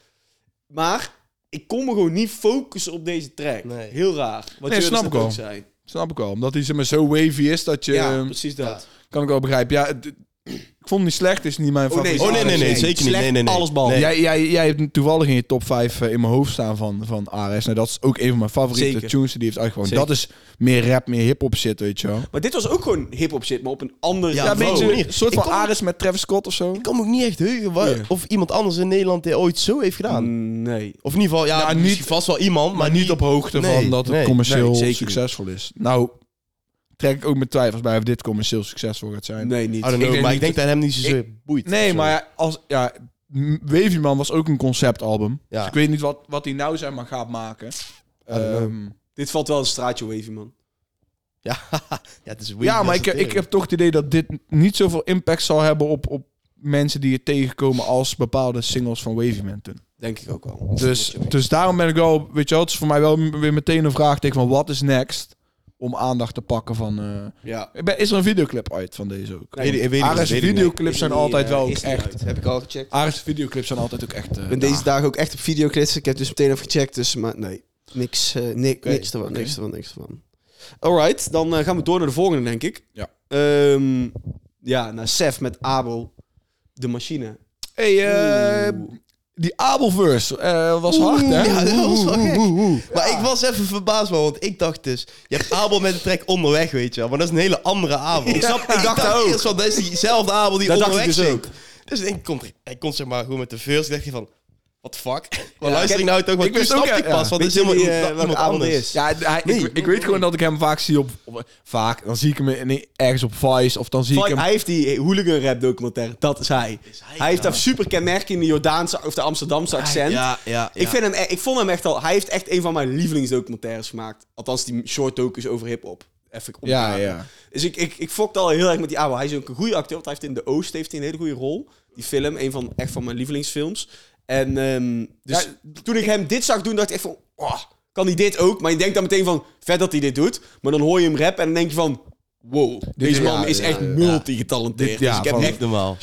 Maar ik kon me gewoon niet focussen op deze track. Nee. Heel raar. Wat Nee, jullie snap ik ook wel. zijn. snap ik wel. Omdat hij zeg maar, zo wavy is dat je... ja, precies dat. kan ik wel begrijpen. Ja, het- vond hem niet slecht. Het is niet mijn Oh, nee, favoriete Oh nee, nee, nee, zeker niet. Nee, nee, nee. alles behalve. Nee. Jij, jij, jij hebt toevallig in je top 5 in mijn hoofd staan van, van Ares. Nou, dat is ook een van mijn favoriete Zeker. tunes die heeft uitgebracht. Dat is meer rap, meer hip-hop shit, weet je wel. Maar dit was ook gewoon hip-hop shit, maar op een ander Ja, manier. een soort van kom- Ares met Travis Scott of zo. Ik kan me ook niet echt heugen waar- of iemand anders in Nederland dit ooit zo heeft gedaan. Nee. Of in ieder geval, ja, misschien niet- vast wel iemand, Maar niet op hoogte Nee, van dat het nee, commercieel succesvol is. Nou, trek ik ook met twijfels bij of dit commercieel succesvol gaat zijn. Nee, niet. I don't know, Ik denk maar niet ik denk dat hem niet zozeer boeit. Nee, maar ja, als, ja, M- Wavy Man was ook een conceptalbum. Ja. Dus ik weet niet wat, wat hij nou zeg maar gaat maken. Ehm, Dit valt wel een straatje wavy, man. Ja, ja, het is ja, maar ik, ik heb toch het idee dat dit niet zoveel impact zal hebben op, op mensen die het tegenkomen als bepaalde singles van Wavy Man toen. Denk ik ook wel. Dus, dus daarom ben ik wel, weet je wel, het is voor mij wel weer meteen een vraagteken van wat is next om aandacht te pakken van... eh, Ja. ik ben- is er een videoclip uit van deze ook? Nee, weet, ik- weet ik Ares niet, weet ik niet. videoclips zijn altijd eh, wel ook echt... Heb ik al gecheckt. Ares videoclips zijn altijd ook echt... eh, Ik ben deze dagen ook echt op videoclips. Ik heb dus meteen even gecheckt. Dus, maar nee, niks, eh, ni- niks ervan, niks ervan, niks ervan. Alright, dan eh, gaan we door naar de volgende, denk ik. Ja. Ehm, ja, naar Sef met Abel, de machine. Hey, eh, Oeh. die Abelverse eh, was hard, hè? Ja, dat was wel gek. Maar ik was even verbaasd, man, want ik dacht dus... Je hebt Abel met de track onderweg, weet je wel. Maar dat is een hele andere Abel. Ik snap- ik dacht ook. eerst van, dat is diezelfde Abel die Dat dacht onderweg ik dus zingt. Dus ik komt, hij komt zeg maar gewoon met de verse. Ik dacht je van, what the fuck? Maar Ja, luister ik- nou toch? Want ik wist ook, ik ja, pas, want Weet het is helemaal iemand anders. is? Ja, hij, Nee. ik, ik weet gewoon dat ik hem vaak zie op, op- Vaak, dan zie ik hem in, ergens op Vice of dan zie ik hem... Hij heeft die hooligan rap documentaire, dat is hij. hij heeft dat super kenmerkende Jordaanse of de Amsterdamse accent. Ja, ja, Ik, vind hem, e- ik vond hem echt al... Hij heeft echt een van mijn lievelingsdocumentaires gemaakt. Althans, die short docus over hip-hop. Even op Ja, ja. Dus ik, ik, ik fokte al heel erg met die Abel. Hij is ook een goede acteur, want hij heeft in De Oost heeft hij een hele goede rol. Die film, een van, echt van mijn lievelingsfilms. En ehm, dus toen ik hem dit zag doen, dacht ik echt van... Oh, kan hij dit ook? Maar je denkt dan meteen van... Vet dat hij dit doet. Maar dan hoor je hem rap en dan denk je van... Wow, deze man is echt multi-getalenteerd. Dus ik heb echt normaal.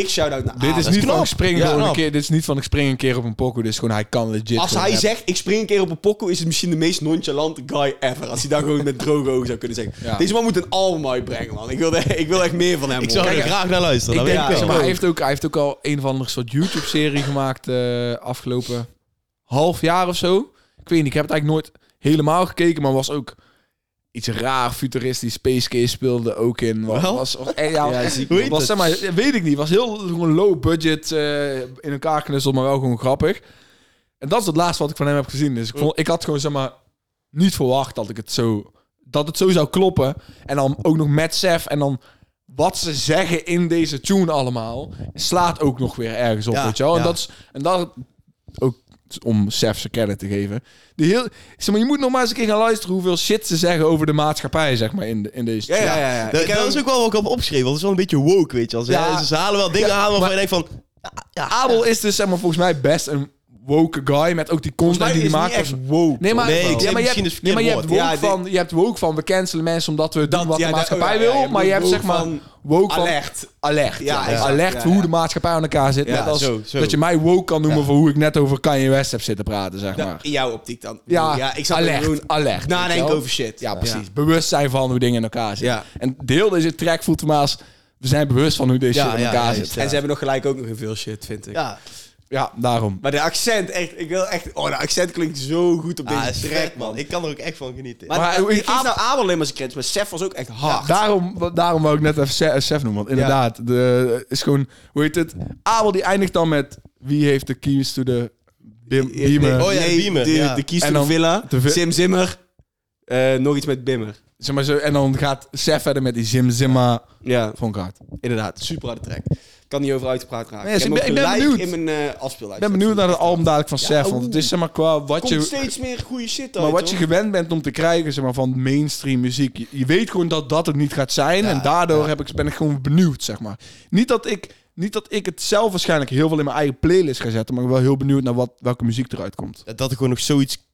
Big shout-out naar Dit is niet knap. van ik spring Ja, een knap. keer. Dit is niet van ik spring een keer op een pokoe. Dit is gewoon hij kan legit. Als hij zegt, ik spring een keer op een pokoe, is het misschien de meest nonchalante guy ever. Als hij daar gewoon met droge ogen zou kunnen zeggen. Ja. Deze man moet een album uitbrengen, man. Ik wil, ik wil echt meer van hem Ik zou er graag naar luisteren. Ik denk, maar, hij, heeft ook, hij heeft ook al een of andere soort YouTube-serie gemaakt eh, afgelopen half jaar of zo. Ik weet niet, ik heb het eigenlijk nooit helemaal gekeken, maar was ook iets raar, futuristisch. Space Case speelde ook in. Was, Wel? was, was, eh, ja, Ja, was- was, zeg maar, weet ik niet. Was heel gewoon low budget eh, in elkaar knusseld, maar wel gewoon grappig. En dat is het laatste wat ik van hem heb gezien. Dus ik, vond, ik had gewoon zeg maar niet verwacht dat ik het zo dat het zo zou kloppen. En dan ook nog met Sef en dan wat ze zeggen in deze tune allemaal slaat ook nog weer ergens op, Ja, weet je wel. En ja. dat is en dat ook om Sef zijn credit te geven. Die heel, zeg maar, je moet nog maar eens een keer gaan luisteren hoeveel shit ze zeggen over de maatschappij, zeg maar in, de, in deze. Ja, ja, ja. ja. Dat, Ik heb dat is ook wel wat ik heb opgeschreven, want het is wel een beetje woke, weet je. Ze, Ja. ze halen wel dingen Ja, aan waarvan maar- je denkt van... Ja, ja, Abel is dus zeg maar volgens mij best een woke guy met ook die content die hij maakt. niet echt woke. Nee, maar, Nee, ik ja, zeg maar je hebt, nee, maar je hebt woke. Ja, van, je hebt woke van we cancelen mensen omdat we doen wat ja, de maatschappij oh, ja, ja, wil, je maar je hebt zeg maar woke van alert. alert. Ja, alert ja, voor ja. hoe de maatschappij aan elkaar zit. Ja, net als zo, zo. dat je mij woke kan noemen Ja. voor hoe ik net over Kanye West heb zitten praten, zeg Ja, maar. in jouw optiek dan. Ja, ik zat alert, gewoon alert, nadenken over shit. Ja, precies. Bewustzijn van hoe dingen in elkaar zitten. Ja. En deel deze track voelt als we zijn bewust van hoe deze shit in elkaar zit. En ze hebben nog gelijk ook nog in veel shit, vind ik. ja. Ja, daarom. Maar de accent, echt, ik wil echt... Oh, de accent klinkt zo goed op Ah, deze is track, vet, man. man. Ik kan er ook echt van genieten. Maar, Maar, ik geef Abel- nou Abel alleen maar zijn credits, maar Sef was ook echt hard. Daarom, daarom wou ik net even Se- Sef noemen. Want inderdaad, de, is gewoon, hoe heet het? Abel die eindigt dan met wie heeft de keys to the bim, beamer. Oh ja, nee, Beamer, De, ja. de Kies En dan Villa, de vi- Sim Zimmer, eh, nog iets met Bimmer. Zeg maar zo, en dan gaat Sef verder met die Zim Zimma. Ja, Vond ik hard. inderdaad. Super harde track. Kan niet over uitgepraat raken. Nee, ik dus ik ben- ik ben benieuwd. in mijn eh afspeellijst. Ik ben benieuwd naar het album dadelijk van Ja, Sef. Want oeh. het is zeg maar qua wat komt je... steeds meer goede shit uit, Maar wat je gewend bent om te krijgen zeg maar, van mainstream muziek. Je, je weet gewoon dat dat het niet gaat zijn. Ja, en daardoor ja. heb ik, ben ik gewoon benieuwd, zeg maar. Niet dat, ik, niet dat ik het zelf waarschijnlijk heel veel in mijn eigen playlist ga zetten. Maar ik ben wel heel benieuwd naar wat, welke muziek eruit komt. Dat er gewoon nog zoiets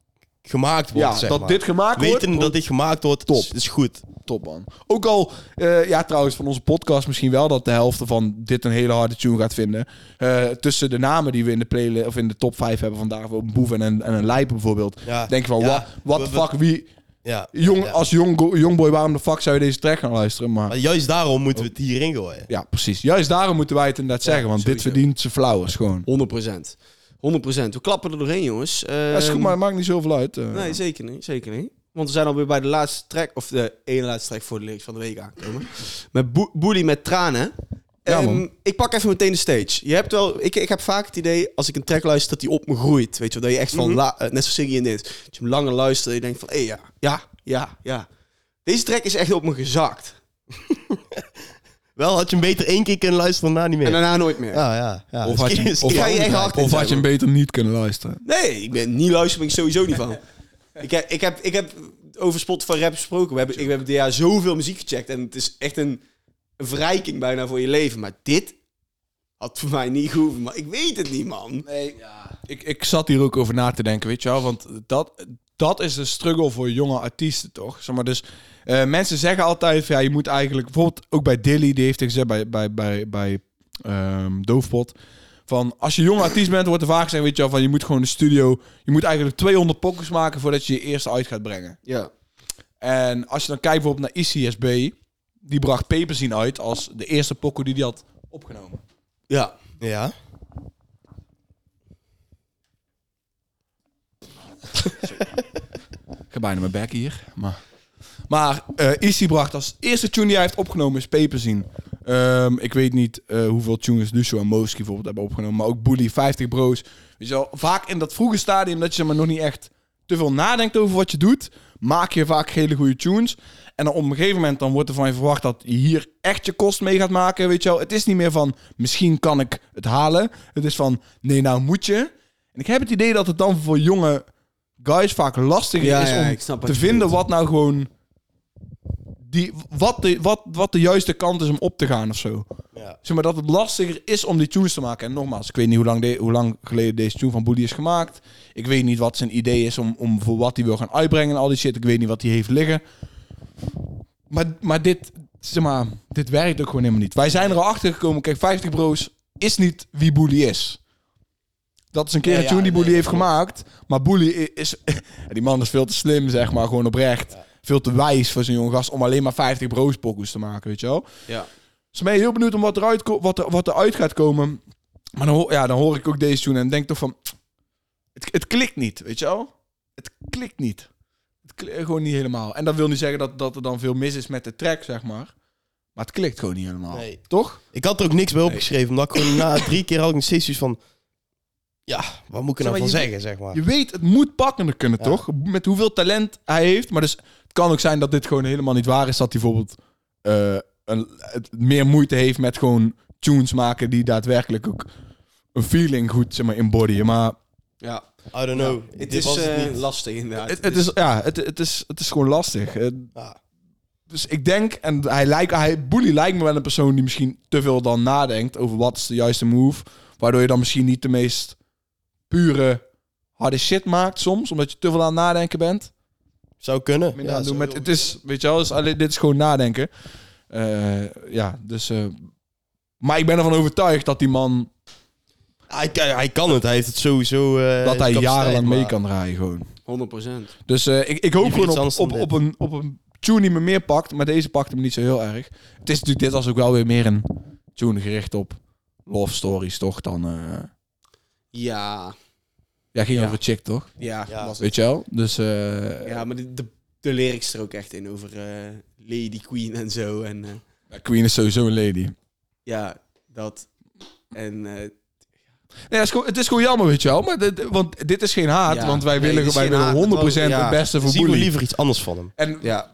gemaakt wordt, Ja, zeg dat maar. dit gemaakt wordt. Weten dat dit gemaakt wordt, Top. is, is goed. Top, man. Ook al, eh, ja, trouwens, van onze podcast misschien wel dat de helft van dit een hele harde tune gaat vinden. Eh, tussen de namen die we in de playlist of in de top 5 hebben vandaag, een Boef en een, en een bijvoorbeeld. Ja. Denk je van, Ja. wat we- fuck, wie, Ja. jong, ja. als jong, jongboy, waarom de fuck zou je deze track gaan luisteren? Maar Maar juist daarom moeten we het hierin gooien. ja, precies. Juist daarom moeten wij het inderdaad zeggen, want dit verdient zijn flowers gewoon. 100%. 100%. We klappen er doorheen, jongens. Ja, is goed, Ehm, maar het maakt niet zoveel uit. eh. Nee, zeker niet. Zeker niet. Want we zijn alweer bij de laatste track, of de ene laatste track voor de lyrics van de week aangekomen. Met Bo Boelie met tranen. Ja, Ehm, ik pak even meteen de stage. Je hebt wel, ik, ik heb vaak het idee, als ik een track luister, dat die op me groeit. Weet je wel, dat je echt van, la- eh, net zo zing je in dit. Dat je hem langer luistert en je denkt van, hé, ja, ja, ja, ja. Deze track is echt op me gezakt. Wel, had je hem beter één keer kunnen luisteren, daarna niet meer. En daarna nooit meer. Ja, ja. ja. Of had je, Dus- of, je echt of had je hem beter niet kunnen luisteren. Nee, ik ben niet luisteren, ben ik sowieso niet van. ik, heb, ik, heb, ik heb over Spotify rap gesproken. We hebben, ik, hebben dit jaar zoveel muziek gecheckt. En het is echt een, een verrijking bijna voor je leven. Maar dit had voor mij niet gehoeven. Maar ik weet het niet, man. Nee, ik, ik zat hier ook over na te denken, weet je wel. Want dat, dat is de struggle voor jonge artiesten, toch? Zeg maar, dus eh, mensen zeggen altijd, van, ja, je moet eigenlijk... Bijvoorbeeld ook bij Dilly, die heeft het gezegd bij, bij, bij, bij ehm, Doofpot... Van, als je jonge artiest bent, wordt er vaak gezegd, weet je wel, van je moet gewoon de studio... Je moet eigenlijk 200 pokkers maken voordat je je eerste uit gaat brengen. Ja. En als je dan kijkt bijvoorbeeld naar ICSB, die bracht Paperzine uit als de eerste pokken die hij had opgenomen. Ja. Ja. Ik ga bijna mijn bek hier. Maar, maar eh Easy bracht als eerste tune die hij heeft opgenomen is Paper zien. Ehm, ik weet niet eh, hoeveel tunes Lucio en Moski bijvoorbeeld hebben opgenomen. Maar ook Bully, 50 Bro's. Weet je wel, vaak in dat vroege stadium dat je maar, nog niet echt te veel nadenkt over wat je doet. Maak je vaak hele goede tunes. En dan op een gegeven moment dan wordt er van je verwacht dat je hier echt je kost mee gaat maken. Weet je wel, het is niet meer van misschien kan ik het halen. Het is van nee, nou moet je. En ik heb het idee dat het dan voor jonge guys vaak lastiger Ja, is ja, om te vinden bedoelt. wat nou gewoon die, wat, de, wat, wat de juiste kant is om op te gaan of zo. Ja. Zeg maar dat het lastiger is om die tunes te maken. En nogmaals, ik weet niet hoe lang, de, hoe lang geleden deze tune van Boelie is gemaakt. Ik weet niet wat zijn idee is om, om voor wat hij wil gaan uitbrengen en al die shit. Ik weet niet wat hij heeft liggen. Maar, maar dit, zeg maar, dit werkt ook gewoon helemaal niet. Wij zijn er al achter gekomen. Kijk, 50 Bro's is niet wie Boelie is. Dat is een keer Ja, een tune die nee, Boelie heeft gemaakt. Maar Boelie is... die man is veel te slim, zeg maar. Gewoon oprecht. Veel te wijs voor zo'n jonge gast om alleen maar 50 Bro's pokus te maken, weet je wel. Ja. Dus ben je heel benieuwd om wat eruit wat er, wat eruit gaat komen. Maar dan, hoor- ja, dan hoor ik ook deze tune en denk toch van... Het, het klikt niet, weet je wel? Het klikt niet. Het klikt gewoon niet helemaal. En dat wil niet zeggen dat, dat er dan veel mis is met de track, zeg maar. Maar het klikt gewoon niet helemaal. Nee. Toch? Ik had er ook niks bij opgeschreven, omdat ik gewoon na drie keer had ik nog steeds zoiets van... Ja, wat moet ik er nou van je- zeggen, zeg maar. Je weet, het moet pakkender kunnen, Ja. toch? Met hoeveel talent hij heeft. Maar dus het kan ook zijn dat dit gewoon helemaal niet waar is. Dat hij bijvoorbeeld eh, een, het meer moeite heeft met gewoon tunes maken die daadwerkelijk ook een feeling goed zeg maar, embodyen. Maar ja. I don't know. Het is was het eh, niet. lastig inderdaad. het, het, is, ja, het, het, is, het is gewoon lastig. Eh, Ja. Dus ik denk, en hij lijkt, hij, Bully lijkt me wel een persoon die misschien te veel dan nadenkt over wat is de juiste move. Waardoor je dan misschien niet de meest pure harde shit maakt soms, omdat je te veel aan het nadenken bent. Zou kunnen. Ja, doen. Met, het is, weet je wel, dus alleen, dit is gewoon nadenken. Eh, ja, dus... eh, maar ik ben ervan overtuigd dat die man... Hij, kan- hij kan het, hij heeft het sowieso... eh, dat hij jarenlang mee kan draaien gewoon. 100%. Dus eh, ik, ik hoop gewoon op, op, een, op een tune die me meer pakt. Maar deze pakte me niet zo heel erg. Het is natuurlijk, dit was ook wel weer meer een tune gericht op love stories, toch? Dan, eh Ja. Ja, ging Ja. over chick, toch? Ja. Ja. was het. Weet je wel? Dus eh, Ja, maar de, de, de lyrics er ook echt in over eh, Lady Queen en zo. En eh, ja, Queen is sowieso een lady. ja, dat. En eh, Nee, het, is gewoon, het is gewoon jammer, weet je wel. Maar dit, want dit is geen haat, Ja. want wij Nee, willen, dit is wij geen willen haat, 100% maar- ja. het beste voor Zien we Bully. liever iets anders van hem. En ja.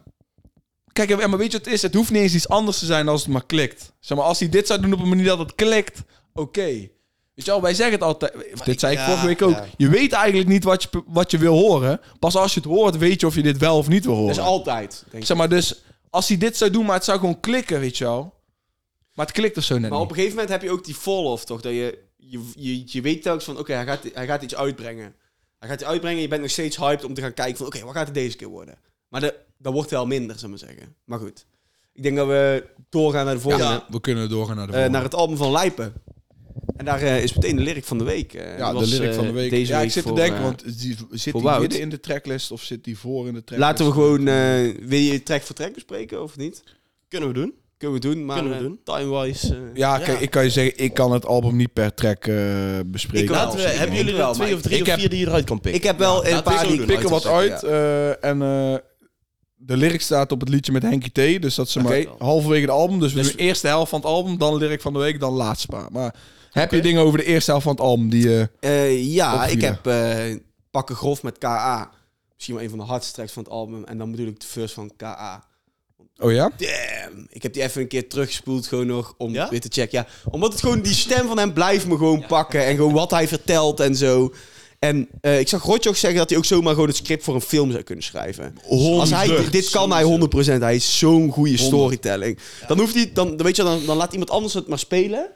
Kijk, en maar weet je wat het is? Het hoeft niet eens iets anders te zijn als het maar klikt. Zeg maar, als hij dit zou doen op een manier dat het klikt, oké. Weet je wel, wij zeggen het altijd. dit zei ik ja, vorige week ook. ja. Je weet eigenlijk niet wat je, wat je wil horen. Pas als je het hoort, weet je of je dit wel of niet wil horen. Dat is altijd, denk ik. Zeg maar, dus als hij dit zou doen, maar het zou gewoon klikken, weet je wel. Maar het klikt er zo net Maar op een gegeven moment heb je ook die fall-off, toch? Dat je, je, je, je weet telkens van, oké, hij, gaat, hij gaat iets uitbrengen. Hij gaat iets uitbrengen, je bent nog steeds hyped om te gaan kijken van, oké, wat gaat het deze keer worden? Maar de, dat wordt wel minder, zou ik maar zeggen. Maar goed. Ik denk dat we doorgaan naar de volgende. Ja, we kunnen doorgaan naar de Eh, volgende. naar het album van Lijpen. En daar eh, is meteen de lyric van de week. eh, ja, de was, lyric eh, van de week. Deze ja, week ik zit te denken, eh, want zit voor die Wout. midden in de tracklist of zit die voor in de tracklist? Laten we gewoon... eh, wil je track voor track bespreken, of niet? Kunnen we doen. Kunnen we doen, maar Kunnen we eh, doen. time-wise... eh, Ja, Ja. kijk, ik kan je zeggen, ik kan het album niet per track eh, bespreken. Ik. Laten we, hebben Ik jullie wel, er twee of drie ik of heb- vier die je eruit kan pikken? Ik heb wel een we paar die- doen. pik er wat Uit eh, en eh, de lyric staat op het liedje met Henky T. Dus dat is zeg maar halverwege het album. Dus we Dus- doen eerste helft van het album, dan lyric van de week, dan laatste paar. Maar heb je dingen over de eerste helft van het album die... eh, Eh, ja, ik heb eh, Pakken Grof met KA. Misschien wel een van de hardste tracks van het album. En dan bedoel ik de first van KA. oh ja? Damn. Ik heb die even een keer teruggespoeld gewoon nog om Ja? weer te checken. Ja, omdat het gewoon, die stem van hem blijft me gewoon pakken. En gewoon wat hij vertelt en zo. En eh, ik zag Rotjoch zeggen dat hij ook zomaar gewoon het script voor een film zou kunnen schrijven. Als hij, dit kan hij 100%. Hij is zo'n goede storytelling. Dan hoeft hij, dan, dan weet je, dan, dan laat iemand anders het maar spelen.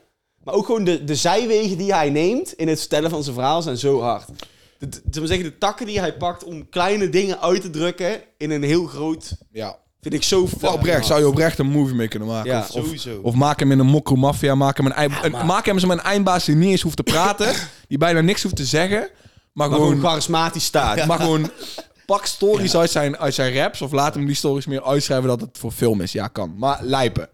Maar ook gewoon de, de zijwegen die hij neemt in het vertellen van zijn verhaal zijn zo hard. De, de, zeggen, de takken die hij pakt om kleine dingen uit te drukken in een heel groot... Ja. Vind ik zo fucking oprecht, zou je oprecht een movie mee kunnen maken. Ja, of, of, Sowieso. of maak hem in een mokro mafia, maak hem een, een- maak hem zo een eindbaas die niet eens hoeft te praten, die bijna niks hoeft te zeggen, maar Maar gewoon gewoon, charismatisch staat. maar gewoon pak stories uit, zijn, uit zijn raps of laat hem die stories meer uitschrijven dat het voor film is. Ja, kan. Maar lijpen.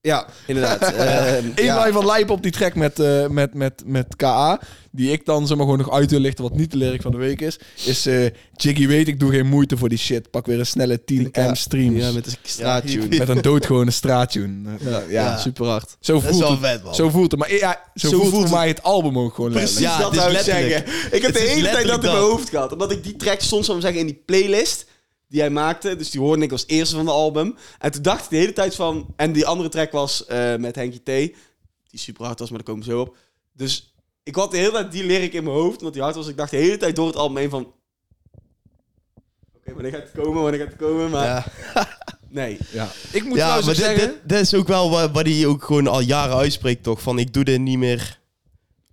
Ja, inderdaad. Eh, Eén ja. lijn van Lijpen op die track met, eh, met, met, met KA. Die ik dan zeg maar gewoon nog uit wil lichten wat niet de lyric van de week is. Is eh Jiggy weet ik doe geen moeite voor die shit. Pak weer een snelle 10 Ja. M streams. Ja, met de straattune. Ja, Met een doodgewone straattune. Ja, ja, Ja. super hard. Zo Dat is voelt wel het. vet, man. Zo voelt het. Maar ja, zo, Zo voelt, voelt voor mij het album ook gewoon Precies. Ja, dat het zou ik zeggen. Ik heb Het de hele tijd dat in letterlijk mijn dat. hoofd gehad. Omdat ik die track stond, zou zeggen, in die playlist die hij maakte. Dus die hoorde ik als eerste van de album. En toen dacht ik de hele tijd van... En die andere track was eh, met Henky T. Die super hard was, maar daar komen we zo op. Dus ik had de hele tijd die lyric in mijn hoofd. Omdat die hard was. Ik dacht de hele tijd door het album heen van... Oké, wanneer gaat het komen? Wanneer gaat het komen? Maar Ja, nee. Ja. Ik moet ja trouwens maar dit, zeggen... dit, dit is ook wel wat, wat hij ook gewoon al jaren uitspreekt, toch? Van ik doe dit niet meer.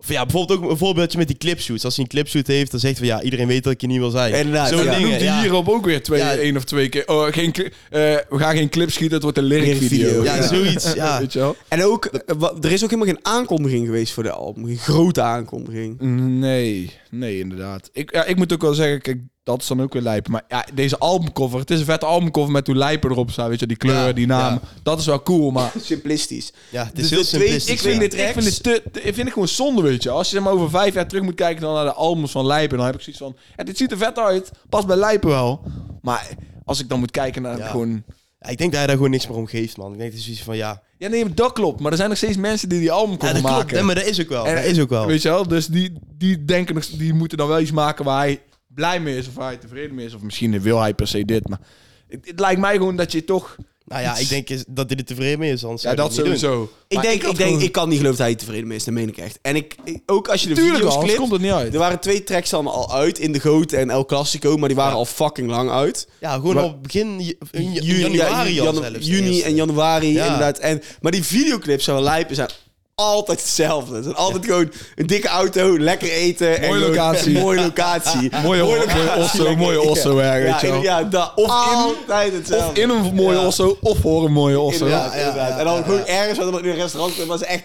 Of ja, bijvoorbeeld ook een voorbeeldje met die clipshoots. Als hij een clipshoot heeft, dan zegt hij van ja, iedereen weet dat ik je niet wil zijn. Inderdaad, Zo'n ja. Ja, dingen, noemt hij ja. hierop ook weer twee, Ja. één of twee keer. Oh, geen, eh, we gaan geen clip schieten, het wordt een lyric video. Lyric video, Ja, zoiets, ja. Weet je wel? En ook, eh, er is ook helemaal geen aankondiging geweest voor de album. Geen grote aankondiging. Nee, nee, inderdaad. Ik, ja, ik moet ook wel zeggen, kijk, dat is dan ook weer lijpen. Maar ja, deze albumcover, het is een vette albumcover met hoe lijpen erop staan. Weet je, die kleur, Ja, die naam. ja. Dat is wel cool, maar... Simplistisch. Ja, het is Dus heel twee- simplistisch. Ik vind, ja. dit, ik vind het te, te- ik vind het gewoon zonde, weet je. Als je maar over vijf jaar terug moet kijken dan naar de albums van Lijpen, dan heb ik zoiets van, ja, dit ziet er vet uit, past bij Lijpen wel. Maar als ik dan moet kijken naar Ja. gewoon... Ja, ik denk dat hij daar gewoon niks meer om geeft, man. Ik denk dat zoiets van ja. Ja, nee, dat klopt. Maar er zijn nog steeds mensen die die dat klopt. maken. Nee, maar dat is ook wel. En- dat is ook wel. Weet je wel? Dus die, die denken nog, die moeten dan wel iets maken waar hij blij mee is of waar hij tevreden mee is. Of misschien wil hij per se dit. Maar het, het lijkt mij gewoon dat je toch. Nou ja, ik denk is- dat hij er tevreden mee is. Anders Ja, dat doen. sowieso. Ik Maar denk, ik, denk, gewoon- ik kan niet geloven dat hij tevreden mee is. Dat meen ik echt. En ik, ik- ook als je de Tuurlijk, video's anders clipt... komt het niet uit. Er waren twee tracks dan al uit in de Goot en El Clasico, maar die waren Ja. al fucking lang uit. Ja, gewoon Maar- al begin in Ju- januari ja, al janu- zelfs. Juni en januari, Ja. inderdaad. En, maar die videoclips zijn wel lijpen, zijn altijd hetzelfde. Het zijn altijd gewoon een dikke auto, lekker eten. en Mooie gewoon- locatie. mooie locatie. Mooie, mooie locatie, osso, mooie osso erg, weet je Ja, wel. ja, dat. Of altijd hetzelfde. Of in een mooie Ja. osso, of voor een mooie osso. Inderdaad, Ja, ja, inderdaad. ja, en dan ja, gewoon ja. ergens waar we in een restaurant was echt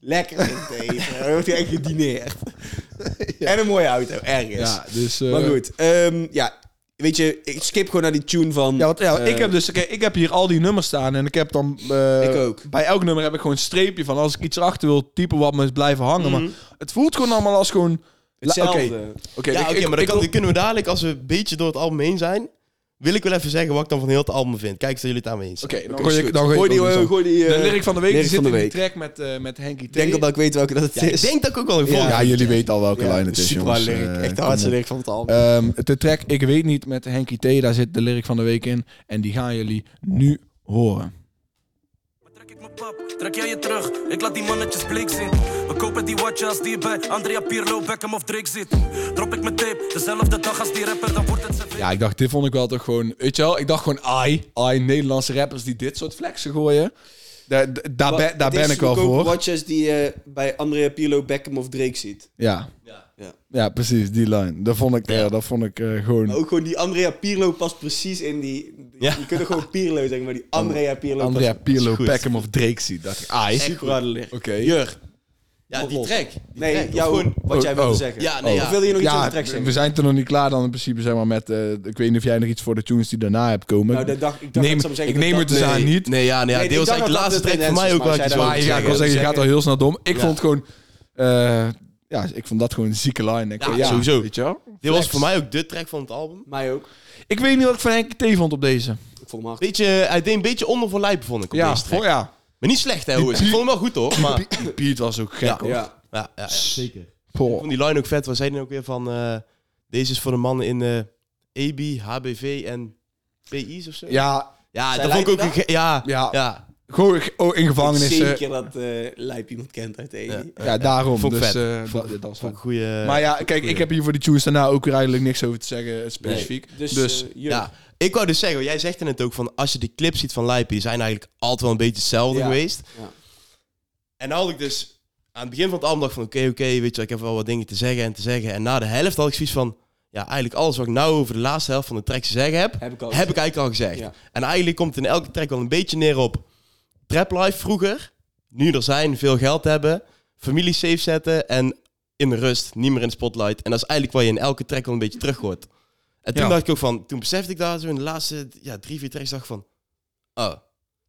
lekker zitten eten. Dan wordt hij echt gedineerd. En een mooie auto, ergens. Ja, dus... eh, maar goed, ehm, ja, weet je, ik skip gewoon naar die tune van... Ja, want, ja, eh, ik heb dus, kijk, ik heb hier al die nummers staan en ik heb dan, eh, Ik ook. bij elk nummer heb ik gewoon een streepje van als ik iets erachter wil typen wat me is blijven hangen. Mhm. Maar het voelt gewoon allemaal als gewoon, Hetzelfde. Oké, oké, Ja, maar dan ik kan, wil- kunnen we dadelijk, als we een beetje door het album heen zijn, wil ik wel even zeggen wat ik dan van heel het album vind. Kijk, zijn jullie het daarmee eens? Oké, dan gooi ik dan gooi Gooi ik die, eh, eens op. gooi die, De eh, lyric van de week lyric zit van in de die week. track met, eh met Henky T. Ik denk al dat ik weet welke dat het Ja, is. ik denk dat ik ook wel een volgende ja, jullie weten al welke Ja, lijn het is, super jongens. lyric. Eh, Echt de kom hardste op. lyric van het album. Ehm, de track Ik weet niet met Henky T, daar zit de lyric van de week in. En die gaan jullie nu horen. Mijn pap, trek jij je terug? Ik laat die mannetjes bleek zien. We kopen die watch als die bij Andrea Pirlo, Beckham of Drake zit. Drop ik mijn tape, dezelfde dag als die rapper, dan wordt het z'n Ja, ik dacht, dit vond ik wel toch gewoon... Weet je wel, ik dacht gewoon, ai, ai, Nederlandse rappers die dit soort flexen gooien. Daar, daar, Wa- ben, daar ben ik wel voor. watches die je bij Andrea Pirlo, Beckham of Drake ziet. Ja. Ja. ja, precies, die lijn. Dat vond ik, ja. dat vond ik eh, gewoon... Maar ook gewoon die Andrea Pirlo past precies in die... Ja. Je kunt er gewoon Pirlo zeggen, maar die Andrea Pirlo Andrea Pirlo, goed. Beckham of Drake ziet. dacht ik, ai. super. Oké. Jur. Ja, die track. Die Nee, track. Gewoon- wat jij Oh, wilde oh. zeggen. Ja, nee, Of ja. wil je nog iets over Ja, de track zeggen? we zijn er nog niet klaar dan in principe, zeg maar, met... eh, ik weet niet of jij nog iets voor de tunes die daarna hebt komen. Nou, dat dacht, ik dacht neem, dat zeggen ik neem het dus aan niet. Nee, ja, nee, ja, dacht eigenlijk de laatste track voor mij ook wel iets Maar ja, ik wil zeggen. je gaat al heel snel dom. Ik vond het gewoon... ja, ik vond dat gewoon een zieke line. Ik, Ja, sowieso. Weet je wel? Dit was voor mij ook de track van het album. Mij ook. Ik weet niet wat ik van Henk T vond op deze. Ik vond hem hard. Beetje, hij deed een beetje onder voor lijpen, vond ik, op Ja, deze track. voor, ja. Maar niet slecht, hè, hoor. Ik vond hem wel goed, hoor. Maar, beat was ook gek, Ja. hoor. Ja. ja, ja, ja, zeker. Ik Poh. vond die line ook vet. Waar zei hij ook weer van... eh, deze is voor de mannen in eh EB, HBV en PI's of zo? Ja, Ja, dat vond ik ook... Ja, Ja. ja. Gewoon oh, in gevangenissen. Zeker dat eh Lijp iemand kent uit de Ja. Daarom. Vond ik dus, vet. eh, Vond- dat, was een goeie... Maar ja, kijk, ik heb hier voor die tunes daarna ook weer eigenlijk niks over te zeggen, eh, specifiek. Dus, Dus. Ja, ik wou dus zeggen, jij zegt er net ook van... Als je die clips ziet van Lijpen, die zijn eigenlijk altijd wel een beetje hetzelfde Ja. geweest. Ja. En nou had ik dus aan het begin van het album dacht van... Oké, oké, weet je, ik heb wel wat dingen te zeggen en te zeggen. En na de helft had ik zoiets van... Ja, eigenlijk alles wat ik nou over de laatste helft van de track te zeggen heb... Heb ik al heb ik eigenlijk al gezegd. Ja. En eigenlijk komt het in elke track wel een beetje neer op... Trap life vroeger, nu er zijn, veel geld hebben... Familie safe zetten en in de rust, niet meer in de spotlight. En dat is eigenlijk wat je in elke track wel een beetje terug hoort. En toen Ja. dacht ik ook van... Toen besefte ik daar zo in de laatste ja, drie, vier tracks dacht ik van... Oh,